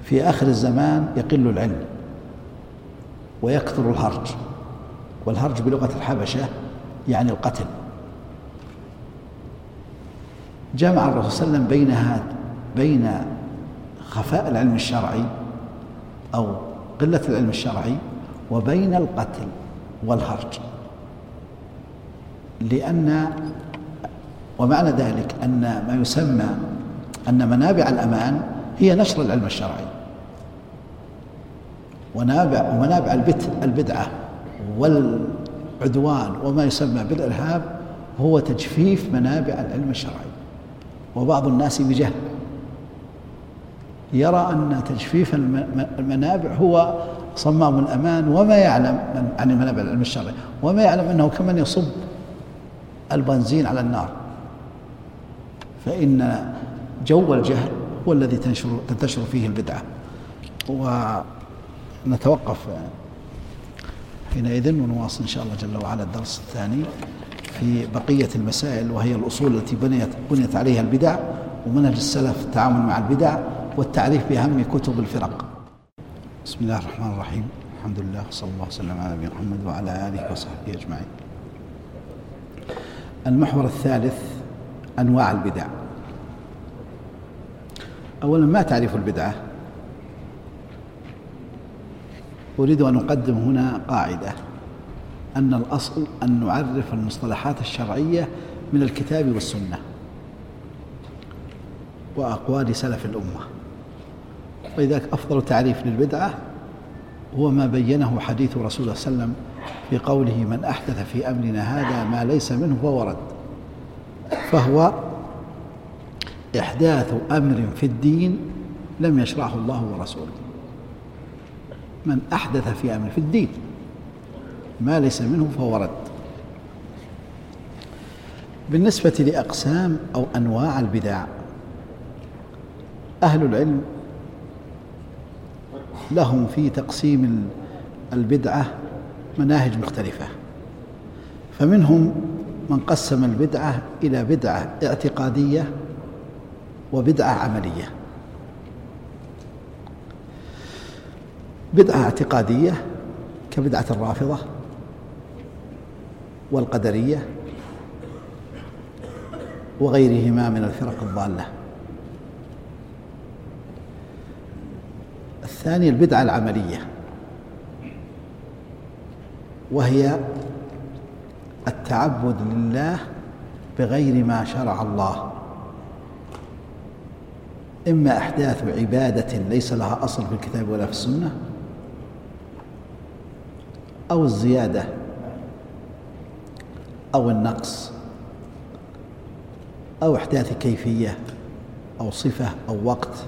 في آخر الزمان يقل العلم. ويكثر الهرج. والهرج بلغة الحبشة يعني القتل. جمع الرسول صلى الله عليه وسلم بين بين خفاء العلم الشرعي أو قلة العلم الشرعي وبين القتل والهرج. لأن ومعنى ذلك أن ما يسمى أن منابع الأمان هي نشر العلم الشرعي. ونابع ومنابع البدعة والعدوان وما يسمى بالإرهاب هو تجفيف منابع العلم الشرعي. وبعض الناس بجهل. يرى أن تجفيف المنابع هو صمام الأمان وما يعلم عن منابع العلم الشرعي وما يعلم أنه كمن يصب البنزين على النار. فإن جو الجهل هو الذي تنشر تنتشر فيه البدعة. ونتوقف حينئذ ونواصل إن شاء الله جل وعلا الدرس الثاني في بقية المسائل وهي الأصول التي بنيت بنيت عليها البدع ومنهج السلف التعامل مع البدع والتعريف بأهم كتب الفرق. بسم الله الرحمن الرحيم. الحمد لله صلى الله وسلم على نبينا محمد وعلى آله وصحبه أجمعين. المحور الثالث أنواع البدع. أولا ما تعريف البدعة؟ أريد أن أقدم هنا قاعدة أن الأصل أن نعرف المصطلحات الشرعية من الكتاب والسنة وأقوال سلف الأمة. ولذلك أفضل تعريف للبدعة هو ما بينه حديث رسول الله صلى الله عليه وسلم في قوله من أحدث في أمرنا هذا ما ليس منه فهو رد فهو إحداث أمر في الدين لم يشرعه الله ورسوله. من أحدث في أمر في الدين. ما ليس منه فهو رد. بالنسبة لأقسام أو أنواع البدع أهل العلم لهم في تقسيم البدعة مناهج مختلفة. فمنهم من قسم البدعة إلى بدعة اعتقادية وبدعة عملية. بدعة اعتقادية كبدعة الرافضة والقدرية وغيرهما من الفرق الضالة. الثاني البدعة العملية وهي التعبد لله بغير ما شرع الله. إما إحداث عبادة ليس لها أصل في الكتاب ولا في السنة أو الزيادة أو النقص أو إحداث كيفية أو صفة أو وقت.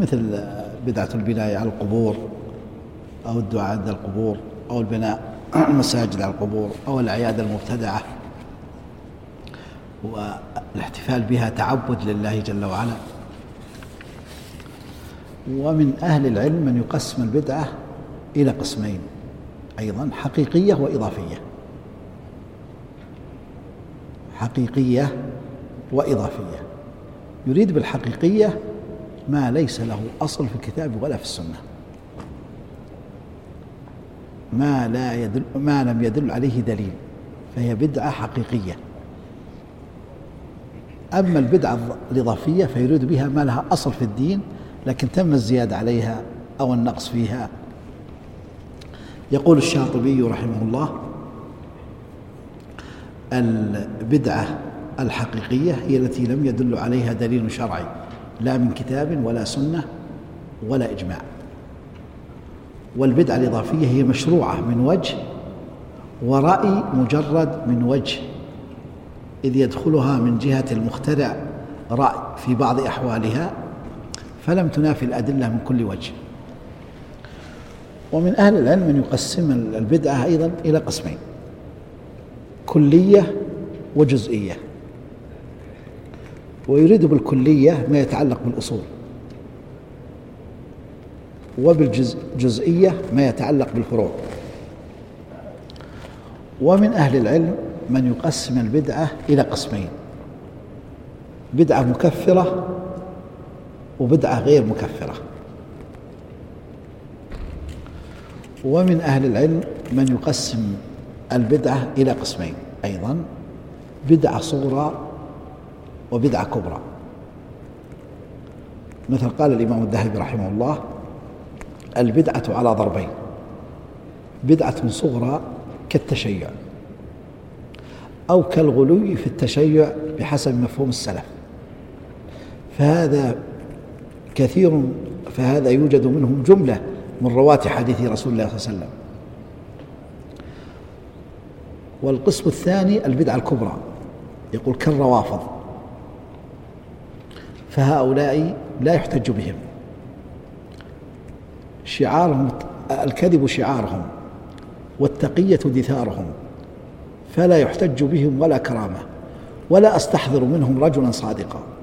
مثل بدعة البناء على القبور أو الدعاء عند القبور أو البناء المساجد على القبور أو الأعياد المبتدعة. والاحتفال بها تعبد لله جل وعلا. ومن أهل العلم من يقسم البدعة إلى قسمين أيضا حقيقية وإضافية. حقيقية وإضافية. يريد بالحقيقية ما ليس له أصل في الكتاب ولا في السنة. ما لا يدل ما لم يدل عليه دليل فهي بدعة حقيقية. أما البدعة الإضافية فيريد بها ما لها أصل في الدين لكن تم الزيادة عليها أو النقص فيها. يقول الشاطبي رحمه الله البدعة الحقيقية هي التي لم يدل عليها دليل شرعي لا من كتاب ولا سنة ولا إجماع. والبدعة الإضافية هي مشروعة من وجه ورأي مجرد من وجه إذ يدخلها من جهة المخترع رأي في بعض أحوالها فلم تنافي الأدلة من كل وجه. ومن أهل العلم من يقسم البدعة أيضا إلى قسمين. كلية وجزئية. ويريد بالكلية ما يتعلق بالأصول. وبالجزئية ما يتعلق بالفروع. ومن أهل العلم من يقسم البدعة إلى قسمين. بدعة مكفرة وبدعة غير مكفرة. ومن أهل العلم من يقسم البدعة إلى قسمين أيضا بدعة صغرى وبدعة كبرى. مثل قال الإمام الذهبي رحمه الله البدعة على ضربين بدعة صغرى كالتشيع أو كالغلو في التشيع بحسب مفهوم السلف. فهذا كثير فهذا يوجد منهم جملة من رواة حديث رسول الله صلى الله عليه وسلم. والقسم الثاني البدعة الكبرى. يقول كالروافض. فهؤلاء لا يحتج بهم. شعارهم الكذب شعارهم والتقية دثارهم. فلا يحتج بهم ولا كرامة ولا أستحضر منهم رجلا صادقا.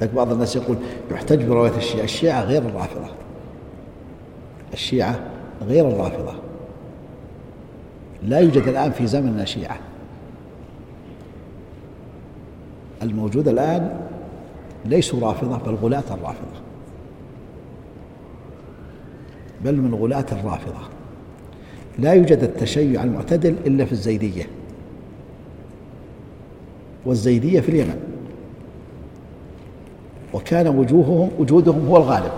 لكن بعض الناس يقول يحتج برواية الشيعة. الشيعة غير الرافضة. الشيعة غير الرافضة. لا يوجد الآن في زمننا شيعة. الموجود الآن ليسوا رافضة بل غلاة الرافضة. بل من غلاة الرافضة. لا يوجد التشيع المعتدل إلا في الزيدية. والزيدية في اليمن. وكان وجوههم وجودهم هو الغالب.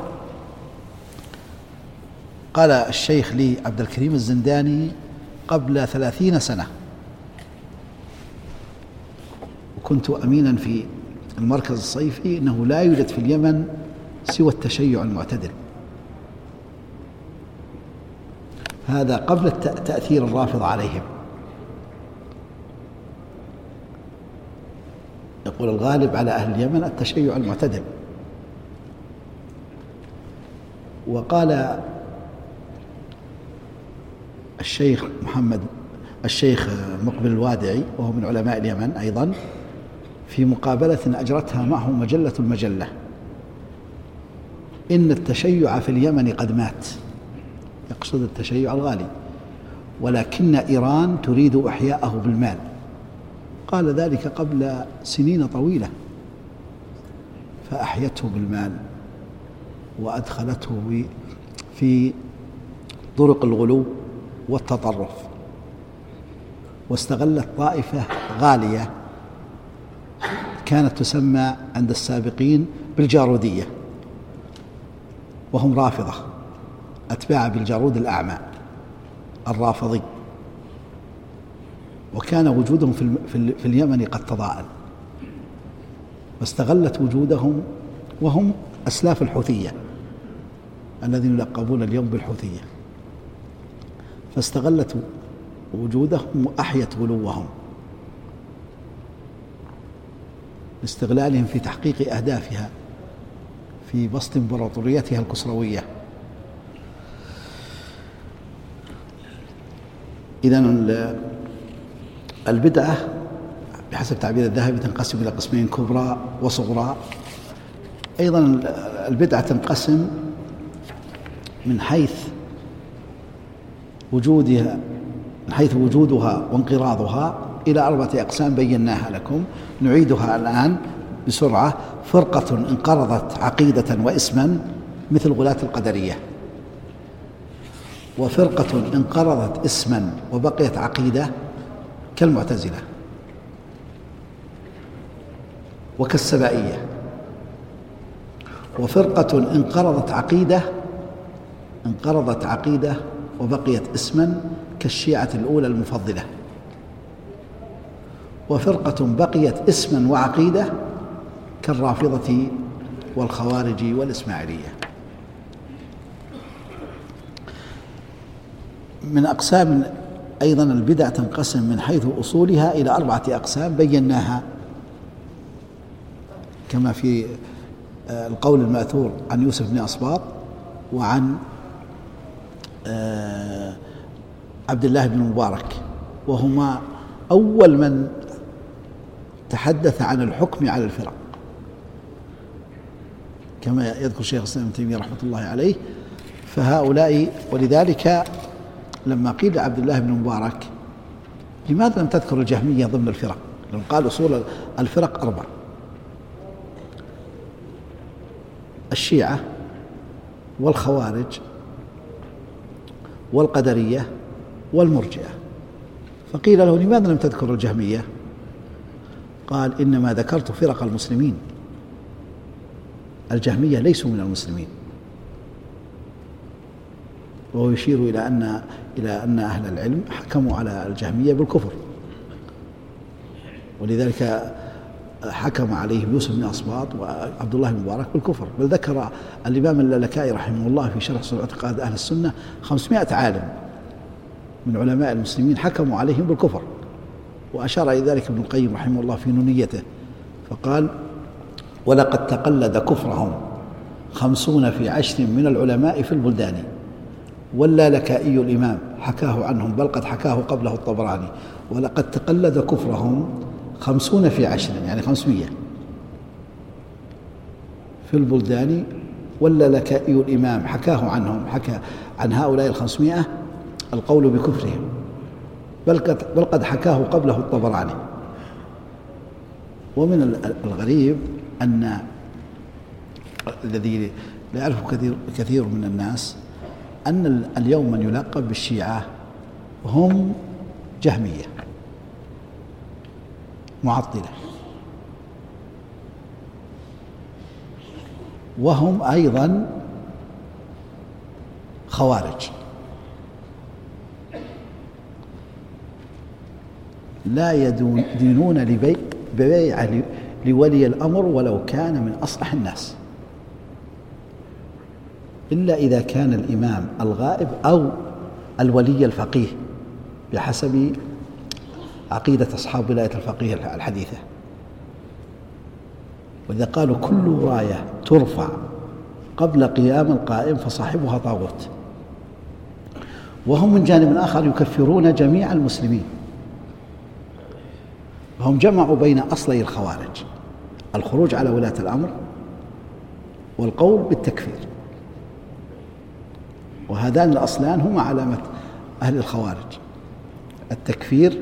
قال الشيخ لي عبد الكريم الزنداني قبل ثلاثين سنة. وكنت أمينا في المركز الصيفي أنه لا يوجد في اليمن سوى التشيع المعتدل. هذا قبل تأثير الرافضة عليهم. والغالب على أهل اليمن التشيع المعتدل. وقال الشيخ محمد الشيخ مقبل الوادعي وهو من علماء اليمن أيضا في مقابلة أجرتها معه مجلة المجلة. إن التشيع في اليمن قد مات. يقصد التشيع الغالي. ولكن إيران تريد إحياءه بالمال. قال ذلك قبل سنين طويلة. فأحيته بالمال وأدخلته في طرق الغلو والتطرف. واستغلت طائفة غالية كانت تسمى عند السابقين بالجارودية وهم رافضة أتباع بالجارود الأعمى الرافضي. وكان وجودهم في, في اليمن قد تضاءل. واستغلت وجودهم وهم أسلاف الحوثية الذين يلقبون اليوم بالحوثية. فاستغلت وجودهم وأحيت غلوهم لاستغلالهم في تحقيق أهدافها في بسط إمبراطوريتها الكسروية إذا البدعة بحسب تعبير الذهبي تنقسم إلى قسمين كبرى وصغرى. أيضا البدعة تنقسم من حيث وجودها من حيث وجودها وانقراضها إلى أربعة أقسام بيناها لكم. نعيدها الآن بسرعة. فرقة انقرضت عقيدة واسما مثل غلاة القدرية. وفرقة انقرضت اسما وبقيت عقيدة كالمعتزلة وكالسبائية. وفرقة انقرضت عقيدة انقرضت عقيدة وبقيت اسما كالشيعة الأولى المفضلة. وفرقة بقيت اسما وعقيدة كالرافضة والخوارج والإسماعيلية. من أقسام أيضا البدع تنقسم من حيث أصولها إلى أربعة أقسام بيناها. كما في آه، القول المأثور عن يوسف بن أصباط وعن آه، عبد الله بن مبارك وهما أول من تحدث عن الحكم على الفرق. كما يذكر شيخ الإسلام ابن تيمية رحمة الله عليه فهؤلاء ولذلك لما قيل لعبد الله بن مبارك لماذا لم تذكر الجهمية ضمن الفرق؟ لما قال أصول الفرق أربع الشيعة والخوارج والقدرية والمرجئة فقيل له لماذا لم تذكر الجهمية؟ قال إنما ذكرت فرق المسلمين الجهمية ليسوا من المسلمين وهو يشير إلى أن إلى أن أهل العلم حكموا على الجهمية بالكفر. ولذلك حكم عليهم يوسف بن أصباط وعبد الله بن مبارك بالكفر. بل ذكر الإمام اللالكائي رحمه الله في شرح صلح اعتقاد أهل السنة خمسمائة عالم من علماء المسلمين حكموا عليهم بالكفر. وأشار إلى ذلك ابن القيم رحمه الله في نونيته. فقال ولقد تقلد كفرهم خمسون في عشر من العلماء في البلدان واللالكائي الإمام. حكاه عنهم بل قد حكاه قبله الطبراني. ولقد تقلد كفرهم خمسون في عشر يعني خمسمية. في البلدان واللالكائي الإمام. حكاه عنهم حكى عن هؤلاء الخمسمائة القول بكفرهم. بل قد, بل قد حكاه قبله الطبراني. ومن الغريب أن الذي لا يعرفه كثير كثير من الناس أن اليوم من يلقب بالشيعة هم جهمية معطلة. وهم أيضا خوارج. لا يدينون ببيع لولي الأمر ولو كان من أصلح الناس. إلا إذا كان الإمام الغائب أو الولي الفقيه بحسب عقيدة أصحاب ولاية الفقيه الحديثة. وإذا قالوا كل راية ترفع قبل قيام القائم فصاحبها طاغوت. وهم من جانب آخر يكفرون جميع المسلمين. فهم جمعوا بين أصلي الخوارج الخروج على ولاة الأمر والقول بالتكفير. وهذان الأصلان هما علامة أهل الخوارج. التكفير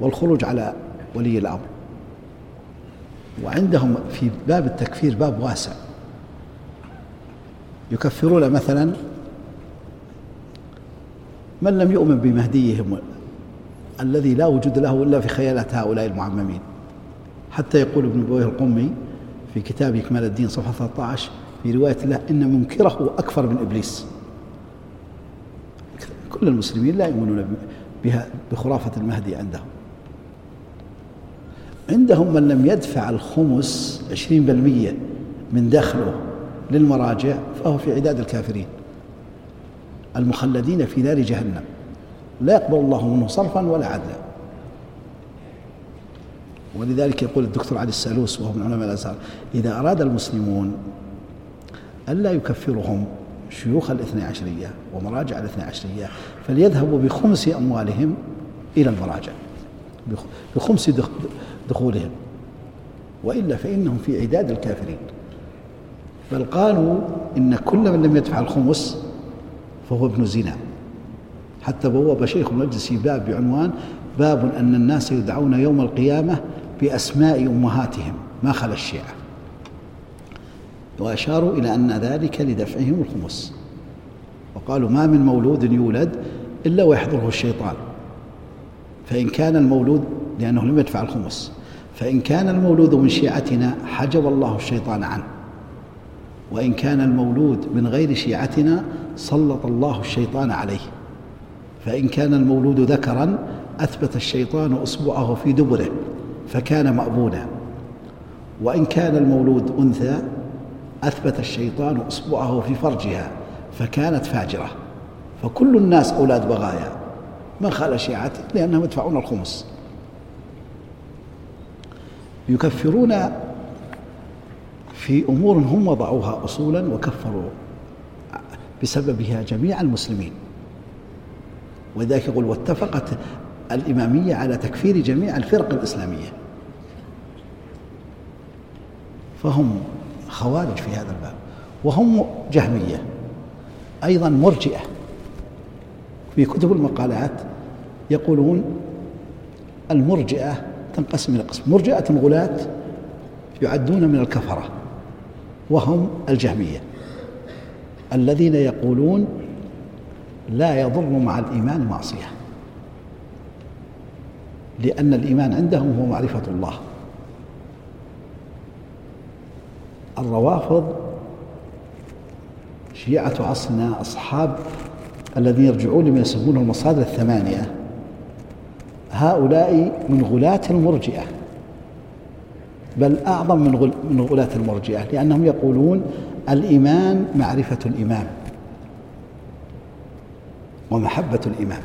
والخروج على ولي الأمر. وعندهم في باب التكفير باب واسع. يكفرون مثلا من لم يؤمن بمهديهم الذي لا وجود له إلا في خيالات هؤلاء المعممين. حتى يقول ابن بويه القمي في كتاب إكمال الدين صفحة 13 في رواية له إن منكره أكثر من إبليس. كل المسلمين لا يؤمنون بها بخرافة المهدي عندهم. عندهم من لم يدفع الخمس عشرين بالمية من دخله للمراجع فهو في عداد الكافرين المخلدين في نار جهنم. لا يقبل الله منه صرفا ولا عدلا. ولذلك يقول الدكتور علي السالوس وهو من علماء الأزهر إذا أراد المسلمون ألا يكفرهم شيوخ الاثني عشرية ومراجع الاثني عشرية فليذهبوا بخمس أموالهم إلى المراجع بخمس دخولهم. وإلا فإنهم في عداد الكافرين. بل قالوا إن كل من لم يدفع الخمس فهو ابن زنا. حتى بوب شيخ المجلس باب بعنوان باب أن الناس يدعون يوم القيامة بأسماء أمهاتهم ما خلا الشيعة. وأشاروا إلى أن ذلك لدفعهم الخمس. وقالوا ما من مولود يولد إلا ويحضره الشيطان. فإن كان المولود لأنه لم يدفع الخمس. فإن كان المولود من شيعتنا حجب الله الشيطان عنه. وإن كان المولود من غير شيعتنا سلط الله الشيطان عليه. فإن كان المولود ذكرا أثبت الشيطان إصبعه في دبره فكان مأبونا. وإن كان المولود أنثى أثبت الشيطان إصبعه في فرجها فكانت فاجرة. فكل الناس أولاد بغايا. ما خال شيعته لأنهم يدفعون الخمس. يكفرون في أمور هم وضعوها أصولا وكفروا بسببها جميع المسلمين. ولذلك يقول واتفقت الإمامية على تكفير جميع الفرق الإسلامية. فهم خوارج في هذا الباب وهم جهمية أيضا مرجئة. في كتب المقالات يقولون المرجئة تنقسم إلى قسم مرجئة الغلاة يعدون من الكفرة وهم الجهمية الذين يقولون لا يضر مع الإيمان معصية لأن الإيمان عندهم هو معرفة الله. الروافض شيعة عصرنا أصحاب الذين يرجعون لما يسمونه المصادر الثمانية. هؤلاء من غلاة المرجئة بل أعظم من من غلاة المرجئة لأنهم يقولون الإيمان معرفة الإمام ومحبة الإمام.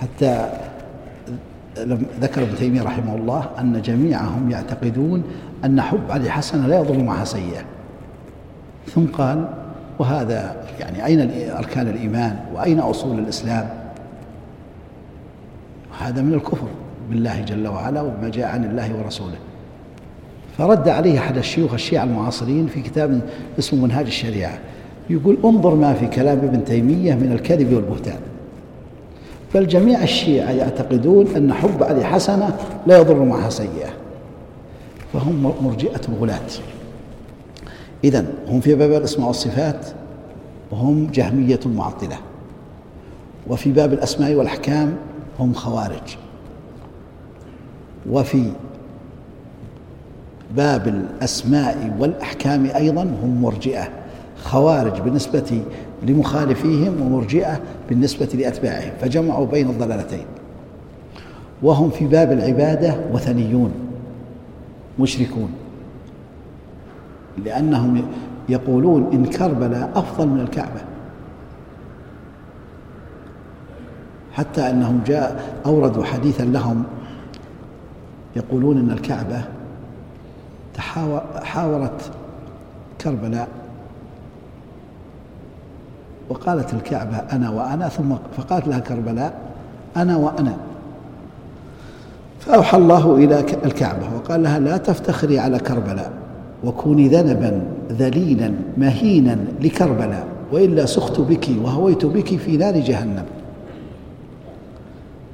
حتى ذكر ابن تيمية رحمه الله أن جميعهم يعتقدون أن حب علي حسن لا يضر معها سيئة. ثم قال وهذا يعني أين أركان الإيمان وأين أصول الإسلام؟ هذا من الكفر بالله جل وعلا وبما جاء عن الله ورسوله. فرد عليه أحد الشيوخ الشيعة المعاصرين في كتاب اسمه منهاج الشريعة. يقول انظر ما في كلام ابن تيمية من الكذب والبهتان. بل جميع الشيعة يعتقدون أن حب علي حسنة لا يضر معها سيئة. فهم مرجئة غلاة إذا هم في باب الأسماء والصفات وهم جهمية معطلة. وفي باب الأسماء والأحكام هم خوارج. وفي باب الأسماء والأحكام أيضا هم مرجئة. خوارج بالنسبة لمخالفيهم ومرجئة بالنسبة لأتباعهم فجمعوا بين الضلالتين. وهم في باب العبادة وثنيون مشركون. لأنهم يقولون إن كربلاء أفضل من الكعبة. حتى أنهم جاء أوردوا حديثا لهم يقولون أن الكعبة حاورت كربلاء وقالت الكعبة أنا وأنا ثم فقالت لها كربلاء أنا وأنا. فأوحى الله إلى الكعبة وقال لها لا تفتخري على كربلاء وكوني ذنبا ذليلا مهينا لكربلاء وإلا سخت بك وهويت بك في نار جهنم.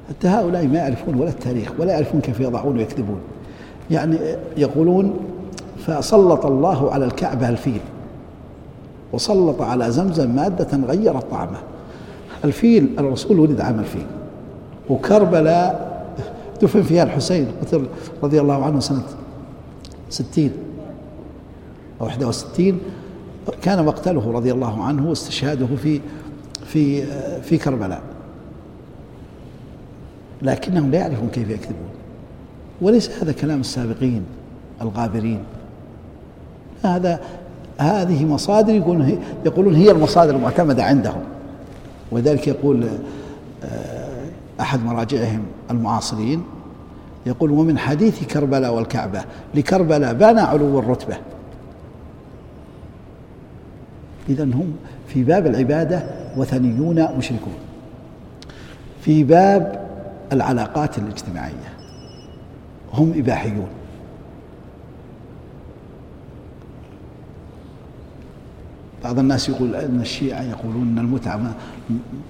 حتى هؤلاء ما يعرفون ولا التاريخ ولا يعرفون كيف يضعون ويكذبون. يعني يقولون فسلط الله على الكعبة الفيل. وسلط على زمزم مادة غيرت طعمه. الفيل الرسول ولد عام الفيل. وكربلاء دفن فيها الحسين قتل رضي الله عنه سنة ستين أو 61 كان مقتله رضي الله عنه واستشهاده في في في كربلاء. لكنهم لا يعرفون كيف يكذبون. وليس هذا كلام السابقين الغابرين. هذا هذه مصادر يقولون يقولون هي المصادر المعتمدة عندهم. ولذلك يقول آه، أحد مراجعهم المعاصرين يقول ومن حديث كربلاء والكعبة لكربلاء بان علو الرتبة. إذا هم في باب العبادة وثنيون مشركون. في باب العلاقات الاجتماعية هم إباحيون. بعض الناس يقول أن الشيعة يقولون أن المتعة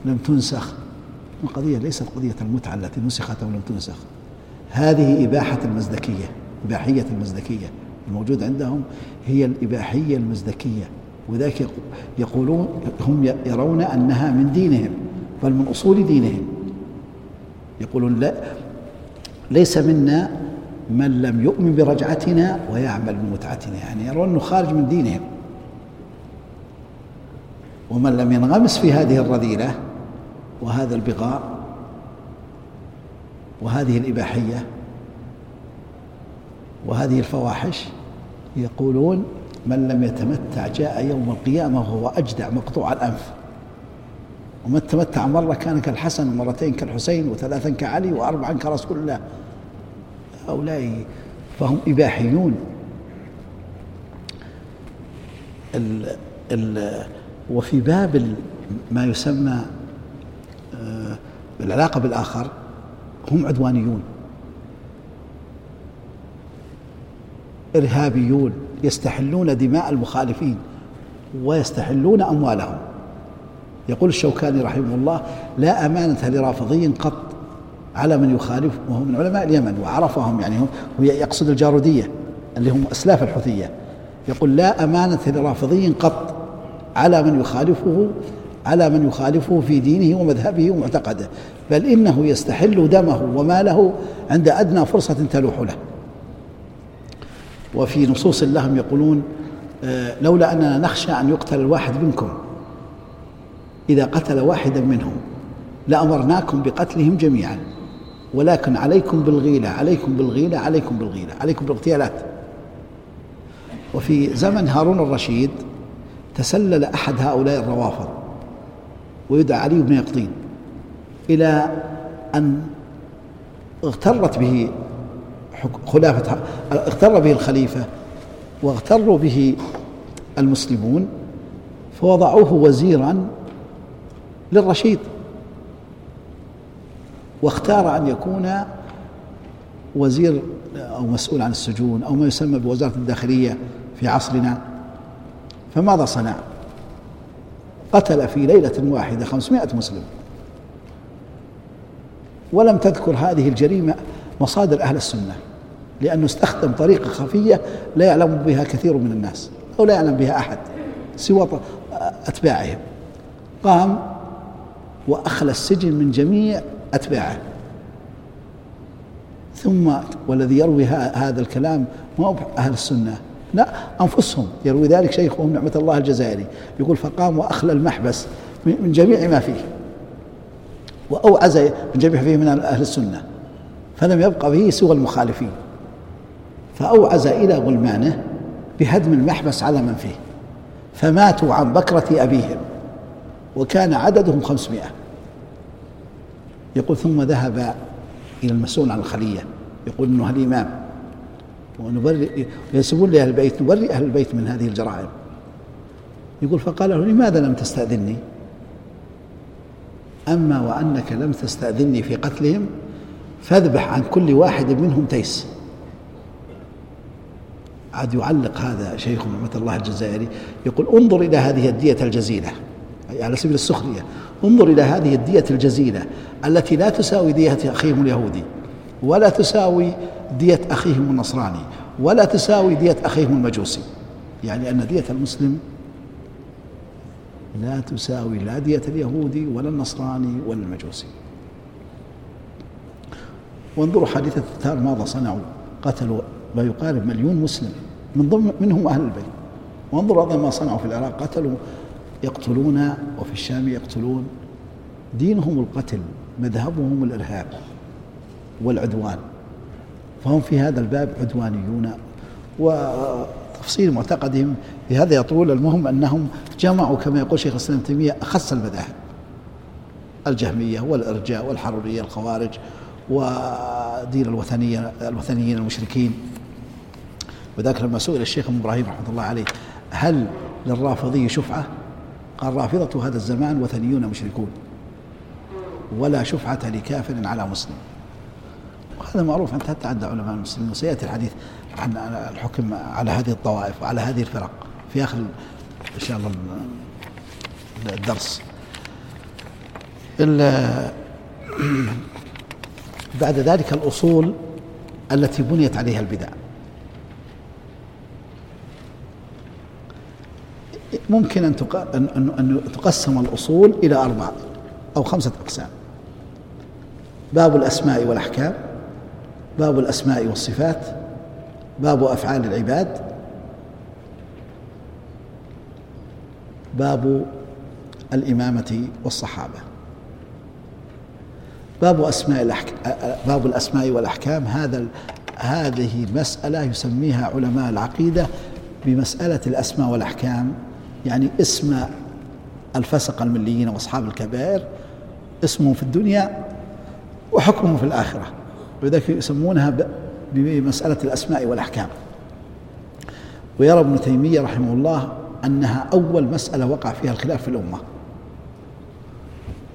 لم تنسخ. القضية ليست قضية المتعة التي نسخت أو لم تنسخ. هذه إباحة المزدكية إباحية المزدكية الموجود عندهم هي الإباحية المزدكية. وذلك يقولون هم يرون أنها من دينهم بل من أصول دينهم. يقولون لا ليس منا من لم يؤمن برجعتنا ويعمل بمتعتنا. يعني يرون أنه خارج من دينهم. ومن لم ينغمس في هذه الرذيلة وهذا البغاء وهذه الإباحية وهذه الفواحش يقولون من لم يتمتع جاء يوم القيامة وهو أجدع مقطوع الأنف. ومن تمتع مرة كان كالحسن ومرتين كالحسين وثلاثا كعلي وأربعا كرسول الله. هؤلاء فهم إباحيون. ال ال وفي باب ما يسمى آه، العلاقة بالآخر هم عدوانيون. إرهابيون يستحلون دماء المخالفين ويستحلون أموالهم. يقول الشوكاني رحمه الله لا أمانة لرافضي قط على من يخالف وهو من علماء اليمن وعرفهم يعني هو يقصد الجارودية اللي هم أسلاف الحوثية. يقول لا أمانة لرافضي قط على من يخالفه على من يخالفه في دينه ومذهبه ومعتقده بل إنه يستحل دمه وماله عند أدنى فرصة تلوح له. وفي نصوص لهم يقولون آه، لولا أننا نخشى أن يقتل الواحد منكم إذا قتل واحدا منهم لأمرناكم بقتلهم جميعا ولكن عليكم بالغيلة عليكم بالغيلة عليكم بالغيلة عليكم بالإغتيالات. وفي زمن هارون الرشيد تسلل أحد هؤلاء الروافض ويدعى علي بن يقطين إلى أن اغترت به خلافة اغتر به الخليفة واغتروا به المسلمون فوضعوه وزيرا للرشيد واختار أن يكون وزير أو مسؤول عن السجون أو ما يسمى بوزارة الداخلية في عصرنا فماذا صنع؟ قتل في ليلة واحدة خمسمائة مسلم. ولم تذكر هذه الجريمة مصادر أهل السنة لأنه استخدم طريقة خفية لا يعلم بها كثير من الناس أو لا يعلم بها أحد سوى أتباعهم. قام وأخلى السجن من جميع أتباعه. ثم والذي يروي هذا الكلام ما أهل السنة لا أنفسهم يروي ذلك شيخهم نعمة الله الجزائري يقول فقام وأخلى المحبس من جميع ما فيه وأوعز من جميع فيه من أهل السنة فلم يبق به سوى المخالفين فأوعز إلى غلمانه بهدم المحبس على من فيه فماتوا عن بكرة أبيهم وكان عددهم خمسمائة. يقول ثم ذهب إلى المسؤول عن الخلية يقول إنه الامام ونبرئ ينسبون لأهل البيت نبرئ أهل البيت من هذه الجرائم. يقول فقال له لماذا لم تستاذني أما وأنك لم تستاذني في قتلهم فاذبح عن كل واحد منهم تيس. عاد يعلق هذا شيخ نعمة الله الجزائري يقول انظر إلى هذه الدية الجزيلة على سبيل السخرية انظر إلى هذه الدية الجزيلة التي لا تساوي دية أخيهم اليهودي. ولا تساوي دية أخيهم النصراني ولا تساوي دية أخيهم المجوسي. يعني أن دية المسلم لا تساوي لا دية اليهودي ولا النصراني ولا المجوسي. وانظروا حادثة التتار ماذا صنعوا؟ قتلوا ما يقارب مليون مسلم من ضمن منهم أهل البيت. وانظروا أيضا ما صنعوا في العراق قتلوا يقتلون وفي الشام يقتلون. دينهم القتل مذهبهم الإرهاب. والعدوان. فهم في هذا الباب عدوانيون وتفصيل معتقدهم في هذا يطول. المهم أنهم جمعوا كما يقول شيخ الإسلام تيمية أخص المذاهب الجهمية والإرجاء والحرورية الخوارج ودين الوثنية الوثنيين المشركين. وذاك لما سئل الشيخ إبراهيم رحمة الله عليه هل للرافضي شفعة؟ قال رافضة هذا الزمان وثنيون مشركون ولا شفعة لكافر على مسلم. وهذا معروف. أنت حتى عند علماء المسلمين وسيأتي الحديث عن الحكم على هذه الطوائف وعلى هذه الفرق في آخر إن شاء الله الدرس. بعد ذلك الأصول التي بنيت عليها البدع. ممكن أن أن تقسم الأصول إلى أربعة أو خمسة أقسام. باب الأسماء والأحكام باب الأسماء والصفات باب أفعال العباد باب الإمامة والصحابة. باب أسماء الأحكام باب الأسماء والأحكام. هذا هذه مسألة يسميها علماء العقيدة بمسألة الأسماء والأحكام يعني اسم الفسق المليين وأصحاب الكبائر اسمهم في الدنيا وحكمهم في الآخرة. ولذلك يسمونها بمسألة الأسماء والأحكام. ويرى ابن تيمية رحمه الله أنها أول مسألة وقع فيها الخلاف في الأمة.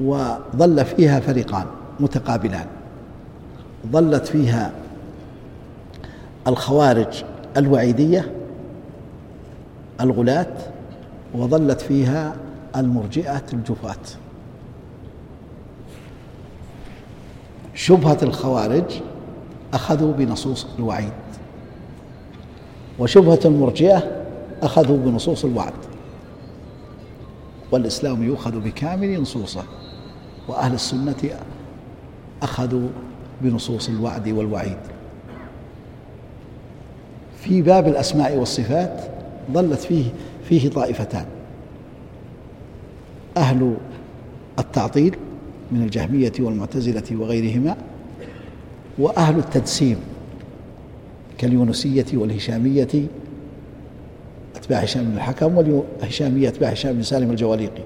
وظل فيها فريقان متقابلان. ظلت فيها الخوارج الوعيدية الغلاة وظلت فيها المرجئة الجفاة. شبهة الخوارج أخذوا بنصوص الوعيد وشبهة المرجئة أخذوا بنصوص الوعد والإسلام يؤخذ بكامل نصوصه وأهل السنة أخذوا بنصوص الوعد والوعيد. في باب الأسماء والصفات ظلت فيه فيه طائفتان أهل التعطيل من الجهمية والمعتزلة وغيرهما وأهل التجسيم كاليونسية والهشامية أتباع هشام بن الحكم والهشامية أتباع هشام بن سالم الجواليقي.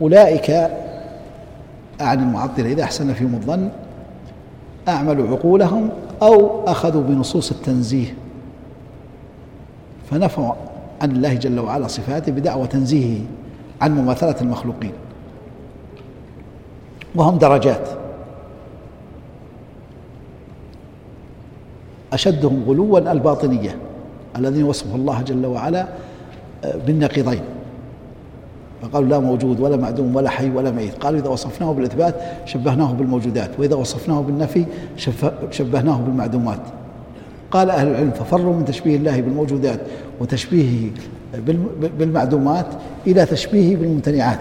فأولئك أعني المعطلة إذا أحسن فيهم الظن أعملوا عقولهم أو أخذوا بنصوص التنزيه. فنفوا عن الله جل وعلا صفاته بدعوى تنزيهه عن مماثلة المخلوقين. وهم درجات. أشدهم غلوا الباطنية الذين وصفوا الله جل وعلا بالنقيضين. فقالوا لا موجود ولا معدوم ولا حي ولا ميت. قالوا إذا وصفناه بالإثبات شبهناه بالموجودات وإذا وصفناه بالنفي شبهناه بالمعدومات. قال أهل العلم ففروا من تشبيه الله بالموجودات وتشبيهه بالمعدومات إلى تشبيهه بالممتنعات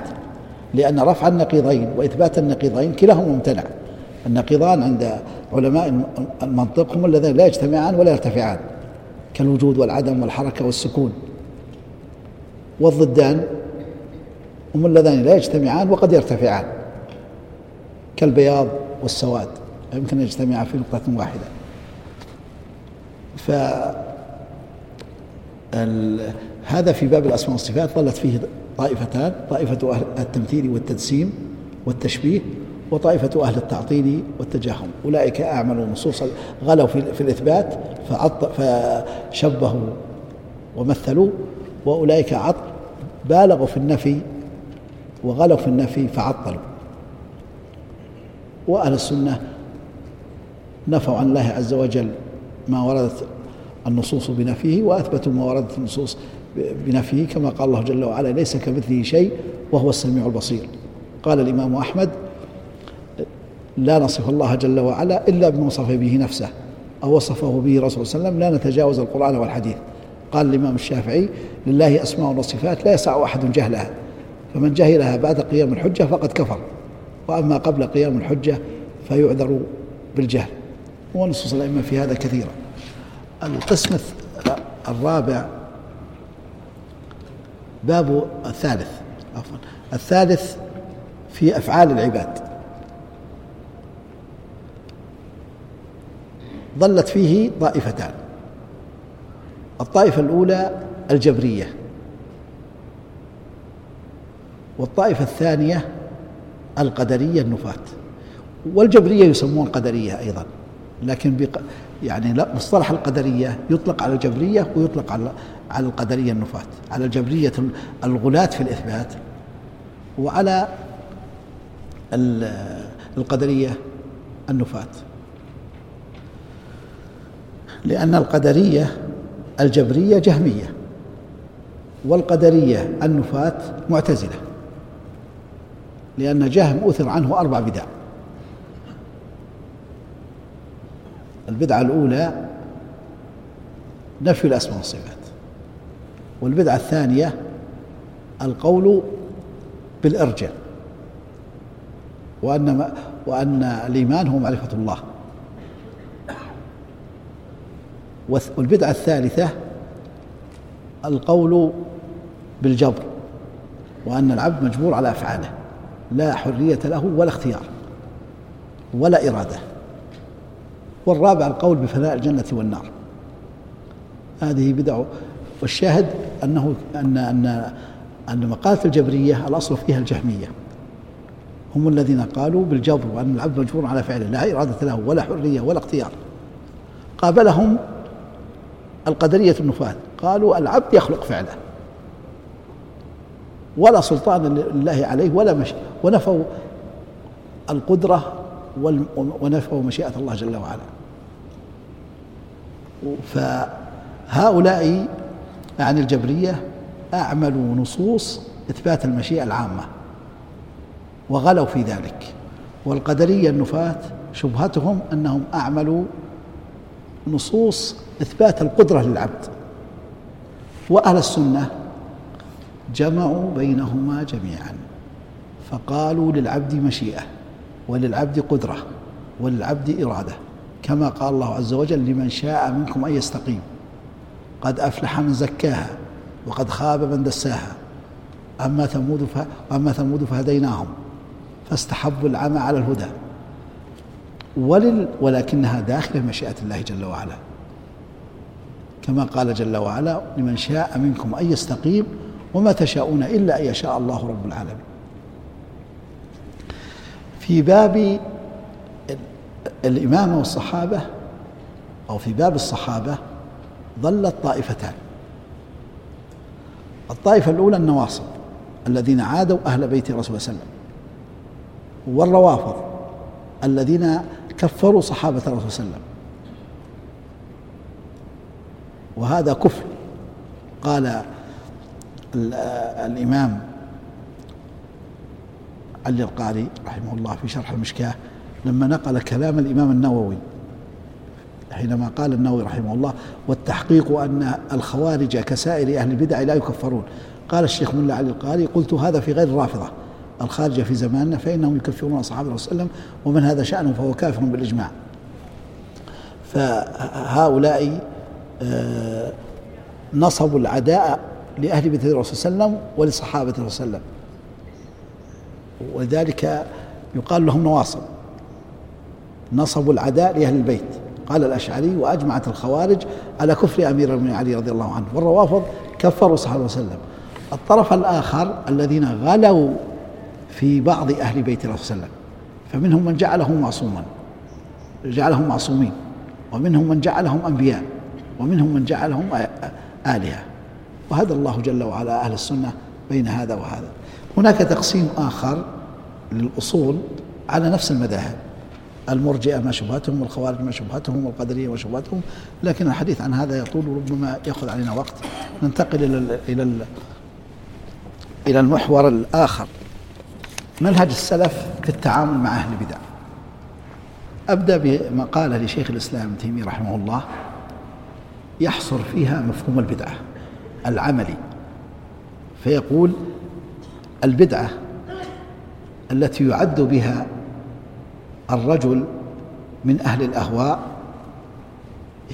لأن رفع النقيضين وإثبات النقيضين كلاهما ممتنع. النقيضان عند علماء المنطق هم اللذين لا يجتمعان ولا يرتفعان كالوجود والعدم والحركة والسكون. والضدان هم اللذان لا يجتمعان وقد يرتفعان كالبياض والسواد يمكن أن يجتمعا في نقطة واحدة. ف هذا في باب الأسماء والصفات ظلت فيه طائفتان طائفة أهل التمثيل والتجسيم والتشبيه وطائفة أهل التعطيل والتجهم أولئك أعملوا نصوص غلوا في, الإثبات فشبهوا ومثلوا وأولئك عط بالغوا في النفي وغلوا في النفي فعطلوا. وأهل السنة نفوا عن الله عز وجل ما وردت النصوص بنفيه وأثبتوا ما وردت النصوص بنفيه كما قال الله جل وعلا ليس كمثله شيء وهو السميع البصير قال الإمام أحمد لا نصف الله جل وعلا إلا بما وصف به نفسه أو وصفه به رسول صلى الله عليه وسلم لا نتجاوز القرآن والحديث قال الإمام الشافعي لله أسماء وصفات لا يسع أحد جهلها فمن جهلها بعد قيام الحجة فقد كفر وأما قبل قيام الحجة فيعذر بالجهل ونصوص الأئمة في هذا كثيرا. القسم الرابع باب الثالث عفوا الثالث في أفعال العباد. ظلت فيه طائفتان. الطائفة الأولى الجبرية. والطائفة الثانية القدرية النفاة. والجبرية يسمون قدرية أيضا. لكن بق يعني مصطلح القدرية يطلق على الجبرية ويطلق على على القدرية النفاة على الجبرية الغلاة في الإثبات. وعلى القدرية النفاة. لأن القدرية الجبرية جهمية والقدرية النفاة معتزلة. لأن جهم أثر عنه أربع بدع. البدعة الأولى نفي الأسماء والصفات والبدعة الثانية القول بالإرجاء وأن وأن الإيمان هو معرفة الله. والبدعة الثالثة القول بالجبر وأن العبد مجبور على أفعاله لا حرية له ولا اختيار ولا إرادة. والرابع القول بفناء الجنة والنار. هذه بدع. والشاهد أنه أن أن أن مقالة الجبرية الأصل فيها الجهمية. هم الذين قالوا بالجبر وأن العبد مجبور على فعله. لا إرادة له ولا حرية ولا اختيار. قابلهم القدرية النفاذ. قالوا العبد يخلق فعله. ولا سلطان لله عليه ولا مش ونفوا القدرة ونفوا مشيئة الله جل وعلا. فهؤلاء عن الجبرية أعملوا نصوص إثبات المشيئة العامة وغلوا في ذلك. والقدرية النفاة شبهتهم أنهم أعملوا نصوص إثبات القدرة للعبد. وأهل السنة جمعوا بينهما جميعا فقالوا للعبد مشيئة. وللعبد قدرة وللعبد إرادة كما قال الله عز وجل لمن شاء منكم أن يستقيم قد أفلح من زكاها وقد خاب من دساها أما ثمود وأما ثمود فهديناهم فاستحبوا العمى على الهدى. ولل ولكنها داخلة مشيئة الله جل وعلا. كما قال جل وعلا لمن شاء منكم أن يستقيم وما تشاءون إلا أن يشاء الله رب العالمين. في باب الإمامة والصحابة أو في باب الصحابة ظلت طائفتان الطائفة الأولى النواصب الذين عادوا أهل بيت الرسول صلى الله عليه وسلم والروافض الذين كفروا صحابة الرسول صلى الله عليه وسلم. وهذا كفر. قال الإمام علي القاري رحمه الله في شرح المشكاة لما نقل كلام الإمام النووي حينما قال النووي رحمه الله والتحقيق أن الخوارج كسائر أهل البدع لا يكفرون قال الشيخ ملا علي القاري قلت هذا في غير الرافضة الخارجة في زماننا فإنهم يكفرون أصحاب الرسول صلى الله عليه وسلم ومن هذا شأنه فهو كافر بالإجماع فهؤلاء آه، نصبوا العداء لأهل بيت الرسول صلى الله عليه وسلم ولصحابة الرسول صلى الله عليه وسلم. ولذلك يقال لهم نواصب. نصبوا العداء لأهل البيت. قال الأشعري وأجمعت الخوارج على كفر أمير المؤمنين علي رضي الله عنه. والروافض كفروا صلى الله عليه وسلم. الطرف الآخر الذين غلوا في بعض أهل بيت الرسول صلى الله عليه وسلم. فمنهم من جعله معصوما. جعلهم معصومين. ومنهم من جعلهم أنبياء. ومنهم من جعلهم آلهة. وهدى الله جل وعلا أهل السنة بين هذا وهذا. هناك تقسيم آخر للأصول على نفس المذاهب. المرجئة ما شبهتهم والخوارج ما شبهتهم والقدرية ما شبهتهم لكن الحديث عن هذا يطول وربما يأخذ علينا وقت. ننتقل إلى إلى إلى المحور الآخر. منهج السلف في التعامل مع أهل البدع. أبدأ بمقالة لشيخ الإسلام ابن تيمية رحمه الله. يحصر فيها مفهوم البدعة العملي. فيقول البدعة التي يعد بها الرجل من أهل الأهواء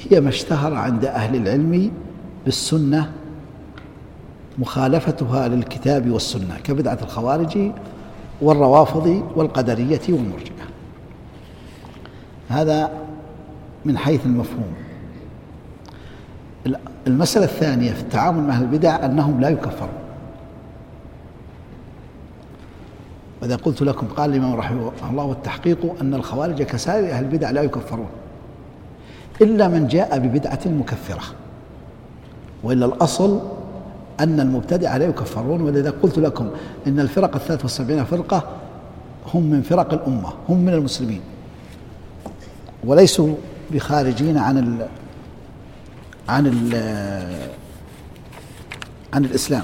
هي ما اشتهر عند أهل العلم بالسنة مخالفتها للكتاب والسنة كبدعة الخوارج والروافض والقدرية والمرجئة. هذا من حيث المفهوم. المسألة الثانية في التعامل مع البدع أنهم لا يكفرون. وإذا قلت لكم؟ قال الإمام رحمه الله والتحقيق أن الخوارج كسائر أهل البدع لا يكفرون إلا من جاء ببدعة مكفرة وإلا الأصل أن المبتدع لا يكفرون. ولذا قلت لكم إن الفرق الثلاث والسبعين فرقة هم من فرق الأمة هم من المسلمين وليسوا بخارجين عن ال عن ال عن الإسلام.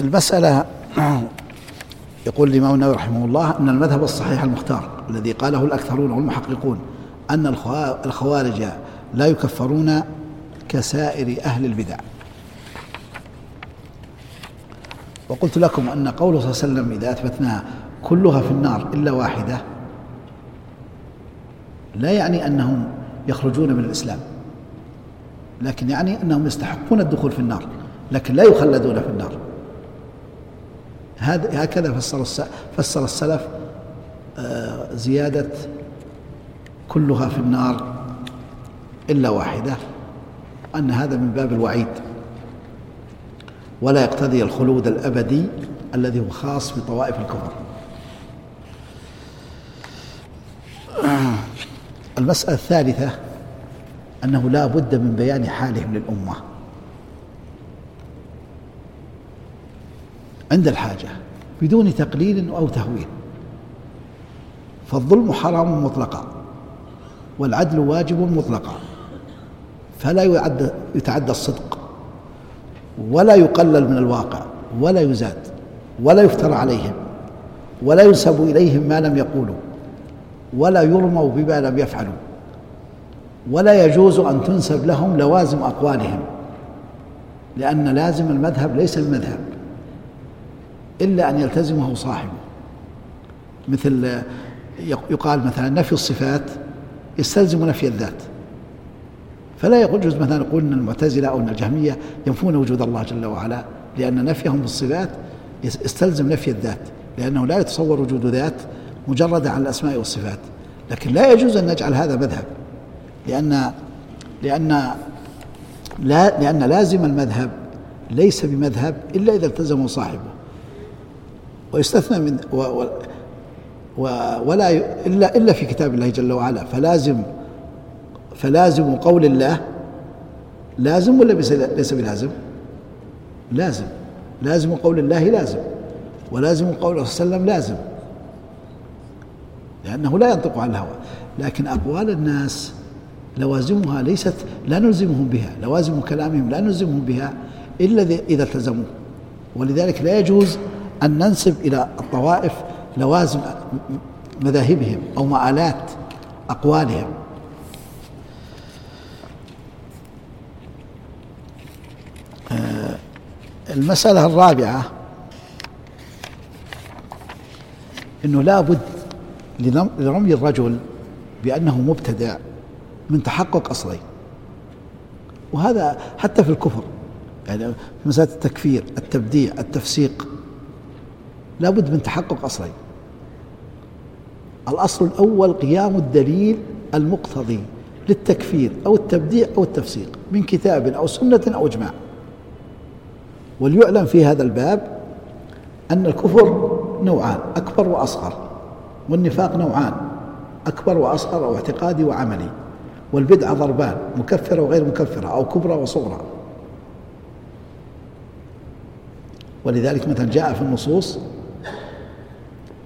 المسألة يقول الإمام النووي رحمه الله أن المذهب الصحيح المختار الذي قاله الأكثرون والمحققون أن الخوارج لا يكفرون كسائر أهل البدع. وقلت لكم أن قوله صلى الله عليه وسلم إذا أثبتناها كلها في النار إلا واحدة لا يعني أنهم يخرجون من الإسلام لكن يعني أنهم يستحقون الدخول في النار لكن لا يخلدون في النار. هذا هكذا فسر فسر السلف آه، زيادة كلها في النار إلا واحدة أن هذا من باب الوعيد. ولا يقتضي الخلود الأبدي الذي هو خاص بطوائف الكفر. المسألة الثالثة أنه لا بد من بيان حالهم للأمة. عند الحاجة بدون تقليل أو تهويل. فالظلم حرام مطلقا والعدل واجب مطلقا. فلا يعد يتعدى الصدق ولا يقلل من الواقع ولا يزاد ولا يفترى عليهم ولا ينسب إليهم ما لم يقولوا ولا يرموا بما لم يفعلوا. ولا يجوز أن تنسب لهم لوازم أقوالهم لأن لازم المذهب ليس المذهب إلا أن يلتزمه صاحبه. مثل يقال مثلا نفي الصفات يستلزم نفي الذات. فلا يجوز مثلا نقول إن المعتزلة أو إن الجهمية ينفون وجود الله جل وعلا لأن نفيهم بالصفات يستلزم نفي الذات لأنه لا يتصور وجود ذات مجرده عن الأسماء والصفات. لكن لا يجوز أن نجعل هذا مذهب لأن لأن لا لأن لازم المذهب ليس بمذهب إلا إذا التزمه صاحبه. ويستثنى من و و ولا إلا إلا في كتاب الله جل وعلا. فلازم فلازم قول الله لازم ولا ليس بلازم؟ لازم. لازم قول الله لازم ولازم قول صلى الله عليه وسلم لازم. لأنه لا ينطق عن الهوى. لكن أقوال الناس لوازمها ليست لا نلزمهم بها. لوازم كلامهم لا نلزمهم بها إلا إذا التزموا. ولذلك لا يجوز أن ننسب إلى الطوائف لوازم مذاهبهم أو مآلات أقوالهم. المسألة الرابعة أنه لا بد لرمي الرجل بأنه مبتدع من تحقق أصلين. وهذا حتى في الكفر يعني في مسألة التكفير التبديع التفسيق. لا بد من تحقق أصلين. الأصل الأول قيام الدليل المقتضي للتكفير أو التبديع أو التفسيق من كتاب أو سنة أو إجماع. وليعلم في هذا الباب أن الكفر نوعان أكبر وأصغر والنفاق نوعان أكبر وأصغر أو اعتقادي وعملي والبدعة ضربان مكفرة وغير مكفرة أو كبرى وصغرى. ولذلك مثلا جاء في النصوص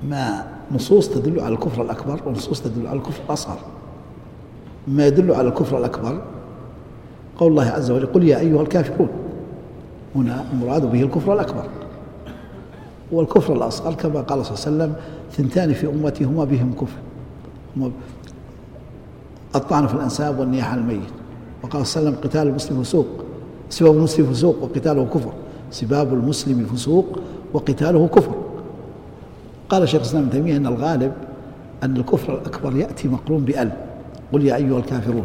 ما نصوص تدل على الكفر الأكبر ونصوص تدل على الكفر الأصغر. ما يدل على الكفر الأكبر؟ قول الله عز وجل قل يا أيها الكافرون. هنا المراد به الكفر الأكبر. والكفر الأصغر كما قال صلى الله عليه وسلم ثنتان في أمتي هما بهم كفر. الطعن في الأنساب والنياحة على الميت. وقال صلى الله عليه وسلم قتال المسلم فسوق. سباب المسلم فسوق وقتاله كفر. سباب المسلم فسوق وقتاله كفر. قال شيخ الإسلام ابن تيمية أن الغالب أن الكفر الأكبر يأتي مقرون بأل. قل يا أيها الكافرون.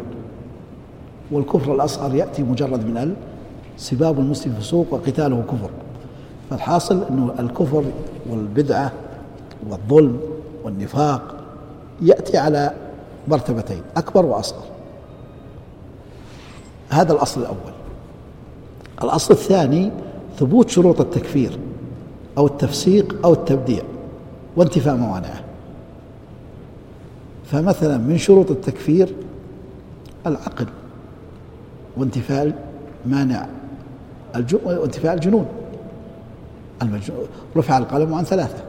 والكفر الأصغر يأتي مجرد من أل. سباب المسلم فسوق وقتاله كفر. فالحاصل أنه الكفر والبدعة والظلم والنفاق يأتي على مرتبتين أكبر وأصغر. هذا الأصل الأول. الأصل الثاني ثبوت شروط التكفير أو التفسيق أو التبديع. وانتفاء موانعه. فمثلا من شروط التكفير العقل وانتفاء مانع وانتفاء الجنون. رفع القلم عن ثلاثة.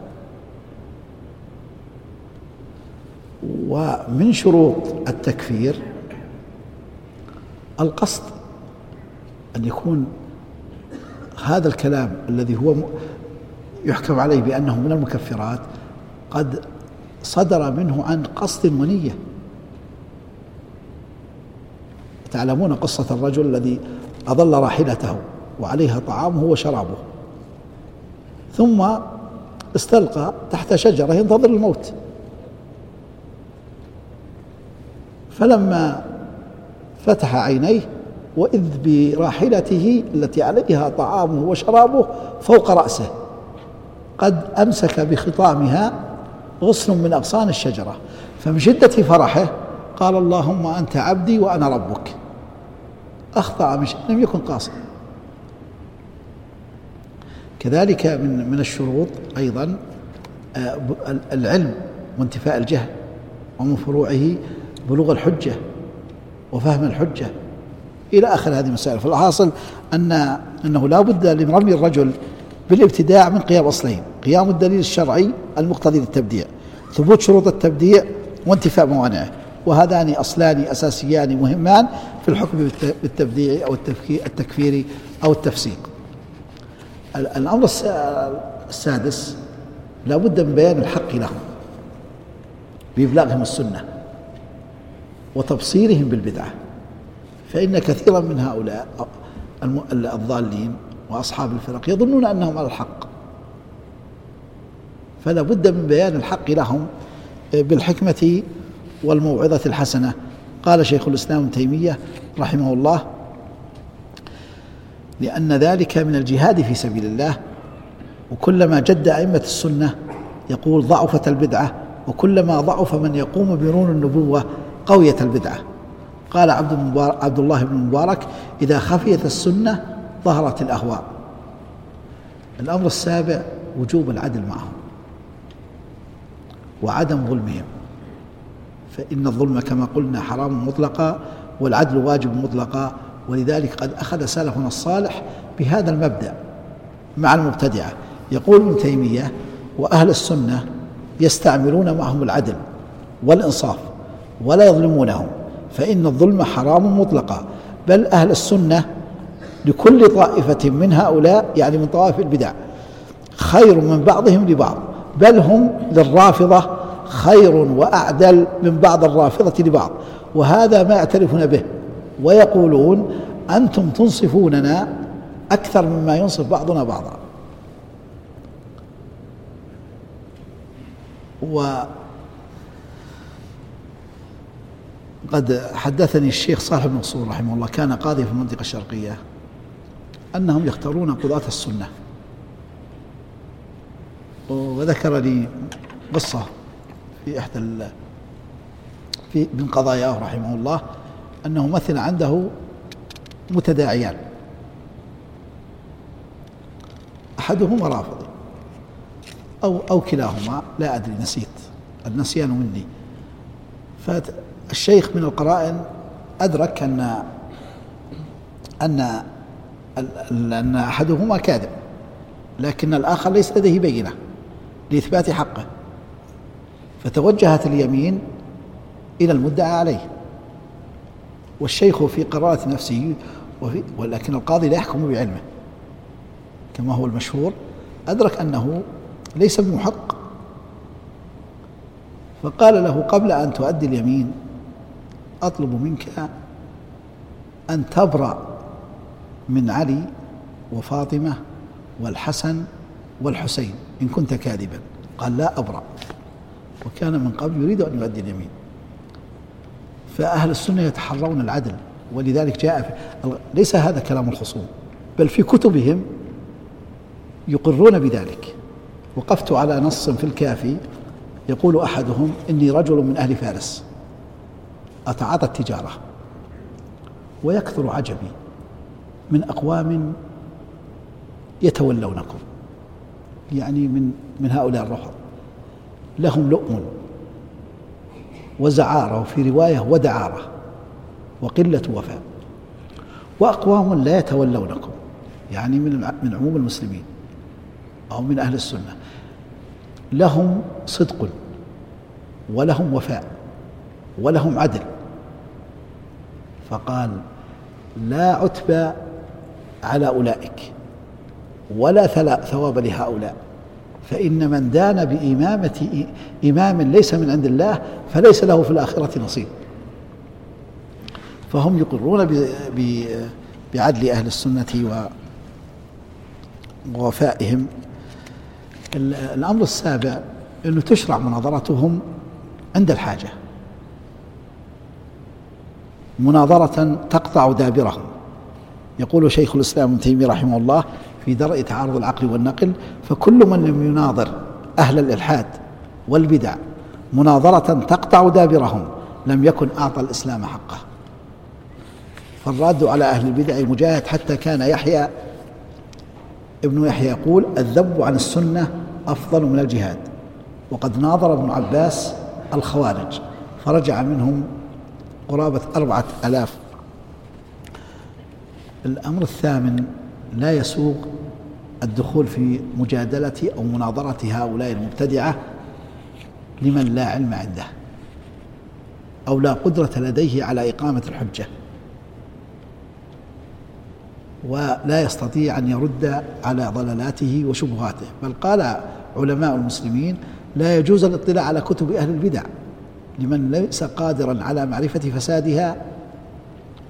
ومن شروط التكفير القصد أن يكون هذا الكلام الذي هو يحكم عليه بأنه من المكفرات قد صدر منه عن قصد ونية تعلمون قصة الرجل الذي أضل راحلته وعليها طعامه وشرابه. ثم استلقى تحت شجرة ينتظر الموت. فلما فتح عينيه وإذ براحلته التي عليها طعامه وشرابه فوق رأسه قد أمسك بخطامها غصن من أغصان الشجرة. فمن شدة فرحه قال اللهم أنت عبدي وأنا ربك. أخطأ مش لم يكن قاصدا كذلك من من الشروط أيضا آه، العلم وانتفاء الجهل ومن فروعه بلوغ الحجة وفهم الحجة. إلى آخر هذه المسائل. فالحاصل أن أنه لا بد لرمي الرجل بالابتداع من قيام أصلين. قيام الدليل الشرعي المقتضي للتبديع ثبوت شروط التبديع وانتفاء موانعه وهذان أصلان أساسيان مهمان في الحكم بالتبديع أو التكفير أو التفسيق. الأمر السادس لا بد من بيان الحق لهم بإبلاغهم السنة وتبصيرهم بالبدعة فإن كثيرا من هؤلاء الضالين وأصحاب الفرق يظنون أنهم على الحق. فلا بد من بيان الحق لهم بالحكمة والموعظة الحسنة. قال شيخ الإسلام ابن تيمية رحمه الله لأن ذلك من الجهاد في سبيل الله وكلما جد أئمة السنة يقول ضعفت البدعة وكلما ضعف من يقوم بنون النبوة قويت البدعة. قال عبد, المبارك عبد الله بن المبارك إذا خفيت السنة ظهرت الأهواء. الأمر السابع وجوب العدل معهم. وعدم ظلمهم. فإن الظلم كما قلنا حرام مطلقا والعدل واجب مطلقا ولذلك قد أخذ سلفنا الصالح بهذا المبدأ مع المبتدعة. يقول ابن تيمية وأهل السنة يستعملون معهم العدل والإنصاف ولا يظلمونهم فإن الظلم حرام مطلقا. بل أهل السنة لكل طائفة من هؤلاء يعني من طوائف البدع خير من بعضهم لبعض. بل هم للرافضة خير وأعدل من بعض الرافضة لبعض. وهذا ما يعترفون به ويقولون أنتم تنصفوننا أكثر مما ينصف بعضنا بعضا. وقد حدثني الشيخ صالح بن منصور رحمه الله كان قاضي في المنطقة الشرقية أنهم يختارون قضاة السنة. وذكر لي قصة في إحدى في من قضاياه رحمه الله أنه مثل عنده متداعيان. أحدهما رافضي أو أو كلاهما لا أدري نسيت. النسيان مني. فالشيخ من القرائن أدرك أن أن أن أحدهما كاذب لكن الآخر ليس لديه بينة. لإثبات حقه. فتوجهت اليمين إلى المدعى عليه. والشيخ في قرارة نفسه وفي ولكن القاضي لا يحكم بعلمه. كما هو المشهور أدرك أنه ليس بمحق. فقال له قبل أن تؤدي اليمين أطلب منك أن تبرأ من علي وفاطمة والحسن والحسين. إن كنت كاذبا. قال لا أبرأ. وكان من قبل يريد أن يؤدي اليمين. فأهل السنة يتحرون العدل. ولذلك جاء في ليس هذا كلام الخصوم. بل في كتبهم يقرون بذلك. وقفت على نص في الكافي. يقول أحدهم إني رجل من أهل فارس. أتعاطى التجارة. ويكثر عجبي. من أقوام يتولونكم. يعني من من هؤلاء الرفض لهم لؤم وزعارة وفي رواية ودعارة وقلة وفاء. وأقوام لا يتولونكم يعني من من عموم المسلمين أو من أهل السنة. لهم صدق ولهم وفاء ولهم عدل. فقال لا عتب على أولئك. ولا ثواب لهؤلاء. فإن من دان بإمامة إمام ليس من عند الله فليس له في الآخرة نصيب. فهم يقرون بعدل أهل السنة ووفائهم. الأمر السابع أنه تشرع مناظرتهم عند الحاجة. مناظرة تقطع دابرهم. يقول شيخ الإسلام ابن تيمية رحمه الله في درء تعارض العقل والنقل فكل من لم يناظر أهل الإلحاد والبدع مناظرة تقطع دابرهم لم يكن أعطى الإسلام حقه. فالراد على أهل البدع مجاهد حتى كان يحيى ابن يحيى يقول الذب عن السنة أفضل من الجهاد. وقد ناظر ابن عباس الخوارج فرجع منهم قرابة أربعة ألاف. الأمر الثامن لا يسوق الدخول في مجادلة أو مناظرة هؤلاء المبتدعة لمن لا علم عنده أو لا قدرة لديه على إقامة الحجة. ولا يستطيع أن يرد على ضلالاته وشبهاته. بل قال علماء المسلمين لا يجوز الاطلاع على كتب أهل البدع لمن ليس قادرا على معرفة فسادها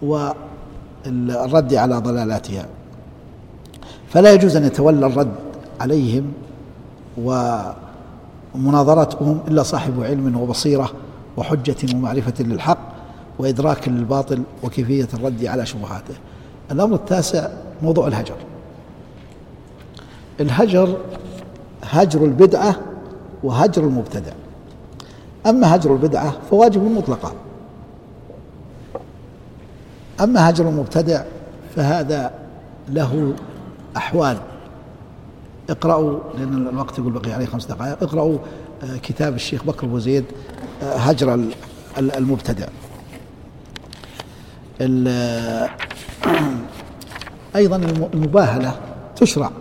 والرد على ضلالاتها. فلا يجوز أن يتولى الرد عليهم ومناظرتهم إلا صاحب علم وبصيرة وحجة ومعرفة للحق وإدراك للباطل وكيفية الرد على شبهاته. الأمر التاسع موضوع الهجر. الهجر هجر البدعة وهجر المبتدع. أما هجر البدعة فواجب مطلقا. أما هجر المبتدع فهذا له أحوال. اقرأوا لأن الوقت يقول بقي عليه خمس دقائق. اقرأوا آه، كتاب الشيخ بكر أبو زيد آه، هجر المبتدع. أيضا المباهلة تشرع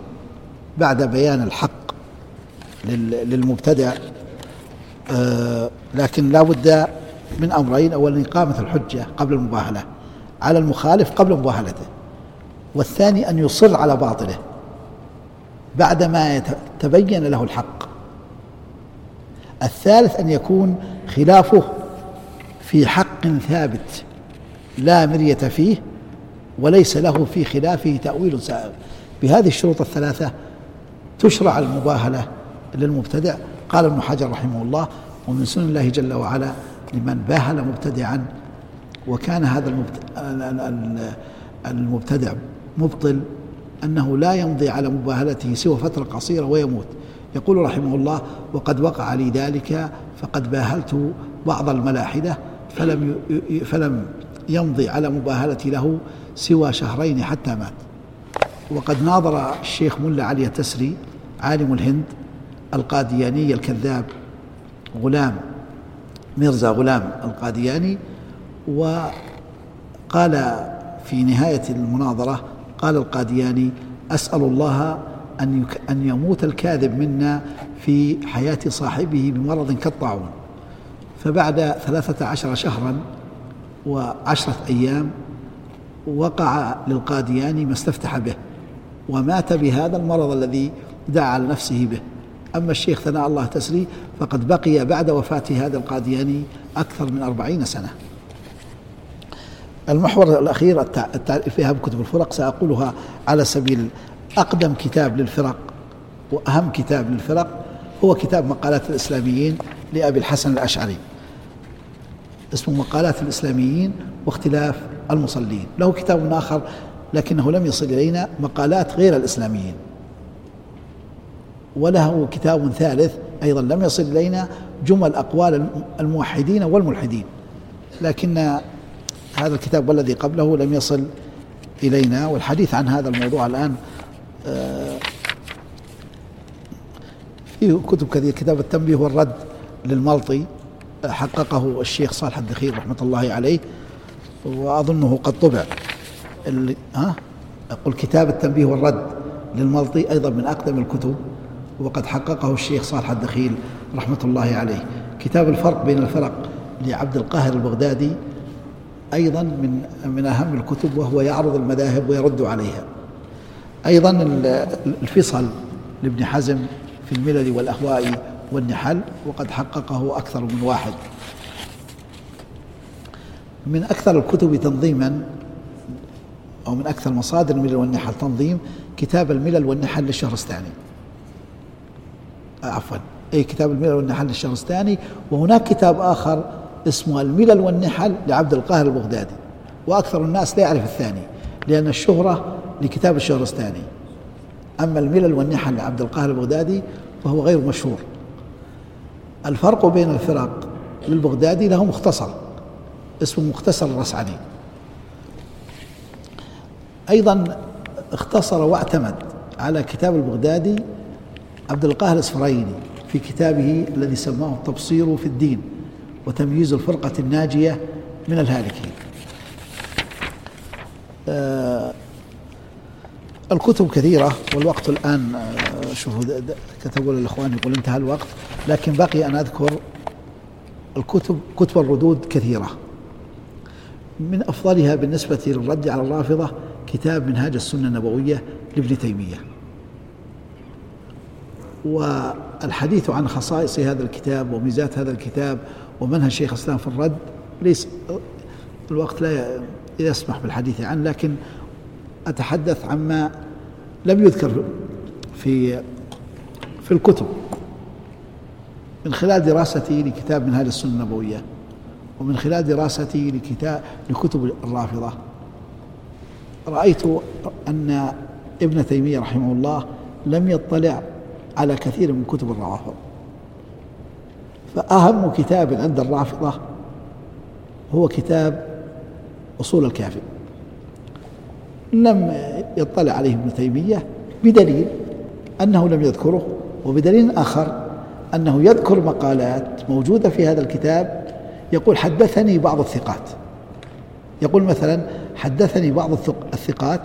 بعد بيان الحق للمبتدع آه، لكن لا بد من أمرين. أولا إقامة الحجة قبل المباهلة على المخالف قبل مباهلته. والثاني أن يصر على باطله بعدما تبين له الحق. الثالث أن يكون خلافه في حق ثابت لا مرية فيه وليس له في خلافه تأويل سائغ بهذه الشروط الثلاثة تشرع المباهلة للمبتدع. قال ابن حجر رحمه الله ومن سنن الله جل وعلا لمن باهل مبتدعا. وكان هذا المبتدع مبطل أنه لا يمضي على مباهلته سوى فترة قصيرة ويموت. يقول رحمه الله وقد وقع لي ذلك فقد باهلت بعض الملاحدة فلم فلم يمضي على مباهلتي له سوى شهرين حتى مات. وقد ناظر الشيخ ملا علي التسري عالم الهند القادياني الكذاب غلام ميرزا غلام القادياني وقال في نهاية المناظرة قال القادياني أسأل الله أن أن يموت الكاذب منا في حياة صاحبه بمرض كالطاعون. فبعد ثلاثة عشر شهرا وعشرة أيام وقع للقادياني ما استفتح به ومات بهذا المرض الذي دعا على نفسه به. أما الشيخ ثناء الله تسري فقد بقي بعد وفاة هذا القادياني أكثر من أربعين سنة. المحور الأخير فيها بكتب الفرق سأقولها على سبيل أقدم كتاب للفرق وأهم كتاب للفرق هو كتاب مقالات الإسلاميين لأبي الحسن الأشعري. اسمه مقالات الإسلاميين واختلاف المصلين. له كتاب آخر لكنه لم يصل إلينا مقالات غير الإسلاميين. وله كتاب ثالث أيضا لم يصل إلينا جمل أقوال الموحدين والملحدين. لكن هذا الكتاب والذي قبله لم يصل إلينا والحديث عن هذا الموضوع الآن آه، في كتب كثير كتاب التنبيه والرد للملطي حققه الشيخ صالح الدخيل رحمة الله عليه وأظنه قد طبع. ها؟ أقول كتاب التنبيه والرد للملطي أيضا من أقدم الكتب وقد حققه الشيخ صالح الدخيل رحمة الله عليه. كتاب الفرق بين الفرق لعبد القاهر البغدادي أيضا من من أهم الكتب وهو يعرض المذاهب ويرد عليها. أيضا الفصل لابن حزم في الملل والأهواء والنحل وقد حققه أكثر من واحد. من أكثر الكتب تنظيما أو من أكثر مصادر الملل والنحل تنظيم كتاب الملل والنحل للشهرستاني. عفوا. أي كتاب الملل والنحل للشهرستاني وهناك كتاب آخر اسمه الملل والنحل لعبد القاهر البغدادي وأكثر الناس لا يعرف الثاني لأن الشهرة لكتاب الشهرستاني. أما الملل والنحل لعبد القاهر البغدادي فهو غير مشهور. الفرق بين الفرق للبغدادي له مختصر اسمه مختصر الرسعني. أيضا اختصر واعتمد على كتاب البغدادي عبد القاهر الاسفرايني في كتابه الذي سماه التبصير في الدين. وتمييز الفرقة الناجية من الهالكين. آه الكتب كثيرة والوقت الآن آه شوفوا كتبوا للإخوان يقول انتهى الوقت لكن بقي أن أذكر الكتب كتب الردود كثيرة. من أفضلها بالنسبة للرد على الرافضة كتاب منهاج السنة النبوية لابن تيمية. والحديث عن خصائص هذا الكتاب وميزات هذا الكتاب ومنهج شيخ الإسلام في الرد ليس الوقت لا يسمح بالحديث عنه لكن أتحدث عما لم يذكر في في الكتب. من خلال دراستي لكتاب منهاج السنة النبوية ومن خلال دراستي لكتاب لكتب الرافضة رأيت أن ابن تيمية رحمه الله لم يطلع على كثير من كتب الروافض. فأهم كتاب عند الرافضة هو كتاب أصول الكافي. لم يطلع عليه ابن تيمية بدليل أنه لم يذكره وبدليل آخر أنه يذكر مقالات موجودة في هذا الكتاب يقول حدثني بعض الثقات يقول مثلا حدثني بعض الثقات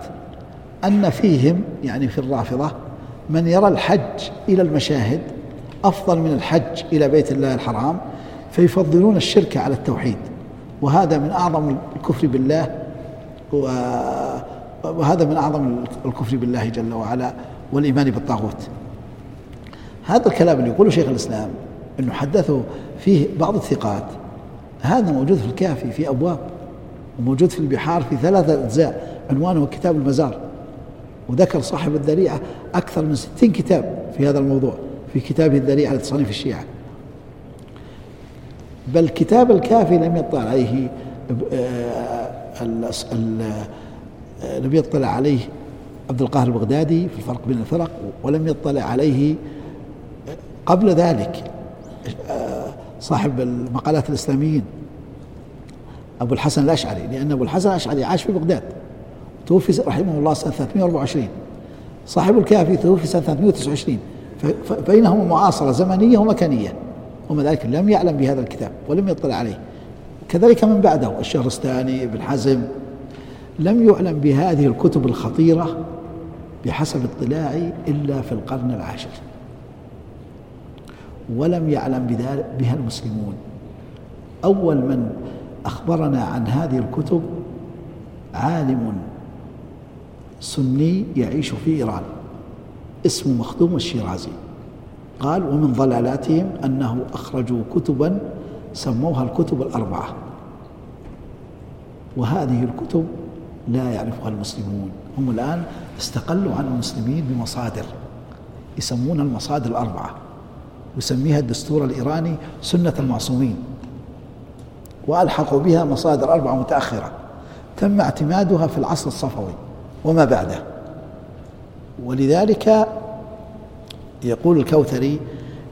أن فيهم يعني في الرافضة من يرى الحج إلى المشاهد أفضل من الحج إلى بيت الله الحرام فيفضلون الشرك على التوحيد. وهذا من أعظم الكفر بالله وهذا من أعظم الكفر بالله جل وعلا والإيمان بالطاغوت. هذا الكلام اللي يقوله شيخ الإسلام أنه حدثه فيه بعض الثقات. هذا موجود في الكافي في أبواب وموجود في البحار في ثلاثة أجزاء عنوانه كتاب المزار. وذكر صاحب الذريعة أكثر من ستين كتاب في هذا الموضوع. في كتابه الذريعة لتصنيف الشيعة. بل كتاب الكافي لم يطلع عليه آه، لم يطلع عليه عبد القاهر البغدادي في الفرق بين الفرق ولم يطلع عليه قبل ذلك آه، صاحب المقالات الإسلاميين أبو الحسن الأشعري لأن أبو الحسن الأشعري عاش في بغداد توفي رحمه الله سنة 324 صاحب الكافي توفي سنة 329 بينهما معاصرة زمنية ومكانية. ومع ذلك لم يعلم بهذا الكتاب ولم يطلع عليه. كذلك من بعده الشهرستاني ابن حزم. لم يعلم بهذه الكتب الخطيرة بحسب اطلاعي إلا في القرن العاشر. ولم يعلم بها المسلمون. أول من أخبرنا عن هذه الكتب عالم سني يعيش في إيران. اسمه مخدوم الشيرازي. قال ومن ضلالاتهم أنه أخرجوا كتبا سموها الكتب الأربعة. وهذه الكتب لا يعرفها المسلمون. هم الآن استقلوا عن المسلمين بمصادر يسمونها المصادر الأربعة. يسميها الدستور الإيراني سنة المعصومين. وألحقوا بها مصادر أربعة متأخرة. تم اعتمادها في العصر الصفوي. وما بعده؟ ولذلك يقول الكوثري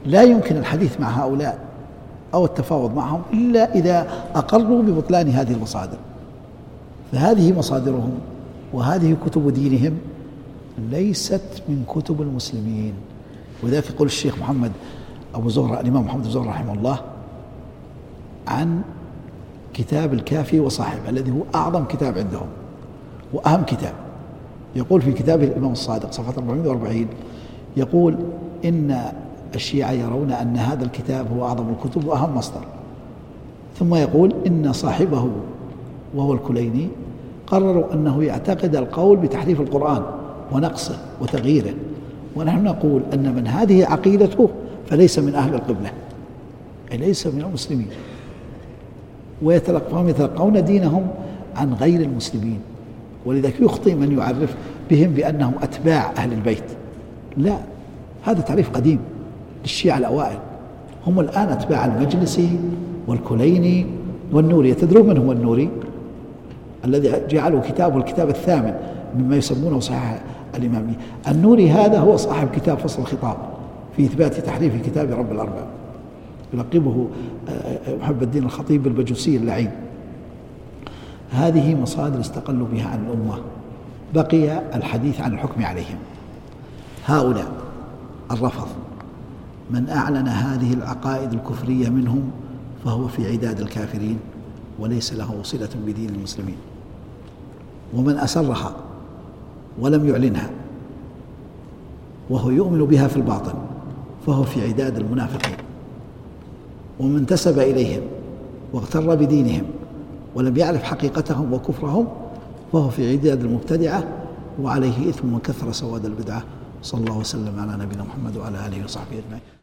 لا يمكن الحديث مع هؤلاء أو التفاوض معهم إلا إذا أقروا ببطلان هذه المصادر. فهذه مصادرهم وهذه كتب دينهم ليست من كتب المسلمين. ولذلك يقول الشيخ محمد أبو زهرة الإمام محمد زهرة رحمه الله عن كتاب الكافي وصاحبه الذي هو أعظم كتاب عندهم وأهم كتاب. يقول في كتابه الإمام الصادق صفحة 440 يقول إن الشيعة يرون أن هذا الكتاب هو أعظم الكتب وأهم مصدر. ثم يقول إن صاحبه وهو الكليني قرروا أنه يعتقد القول بتحريف القرآن ونقصه وتغييره. ونحن نقول أن من هذه عقيدته فليس من أهل القبلة ليس من المسلمين. ويتلقون يتلقون دينهم عن غير المسلمين. ولذلك يخطئ من يعرف بهم بأنهم أتباع أهل البيت. لا هذا تعريف قديم للشيعة الأوائل. هم الآن أتباع المجلسي والكليني والنوري. تدرون من هو النوري؟ الذي جعله كتابه الكتاب الثامن مما يسمونه صحيح الإمامية النوري هذا هو صاحب كتاب فصل الخطاب في إثبات تحريف كتاب رب الأرباب. يلقبه آه، آه، محب الدين الخطيب البجوسي اللعين. هذه مصادر استقلوا بها عن الأمة. بقي الحديث عن الحكم عليهم. هؤلاء الرفض. من أعلن هذه العقائد الكفرية منهم فهو في عداد الكافرين وليس له صلة بدين المسلمين. ومن أسرها ولم يعلنها وهو يؤمن بها في الباطن فهو في عداد المنافقين. ومن انتسب إليهم واغتر بدينهم ولم يعرف حقيقتهم وكفرهم فهو في عداد المبتدعة وعليه إثم من كثر سواد البدعة. صلى الله وسلم على نبينا محمد وعلى آله وصحبه أجمعين.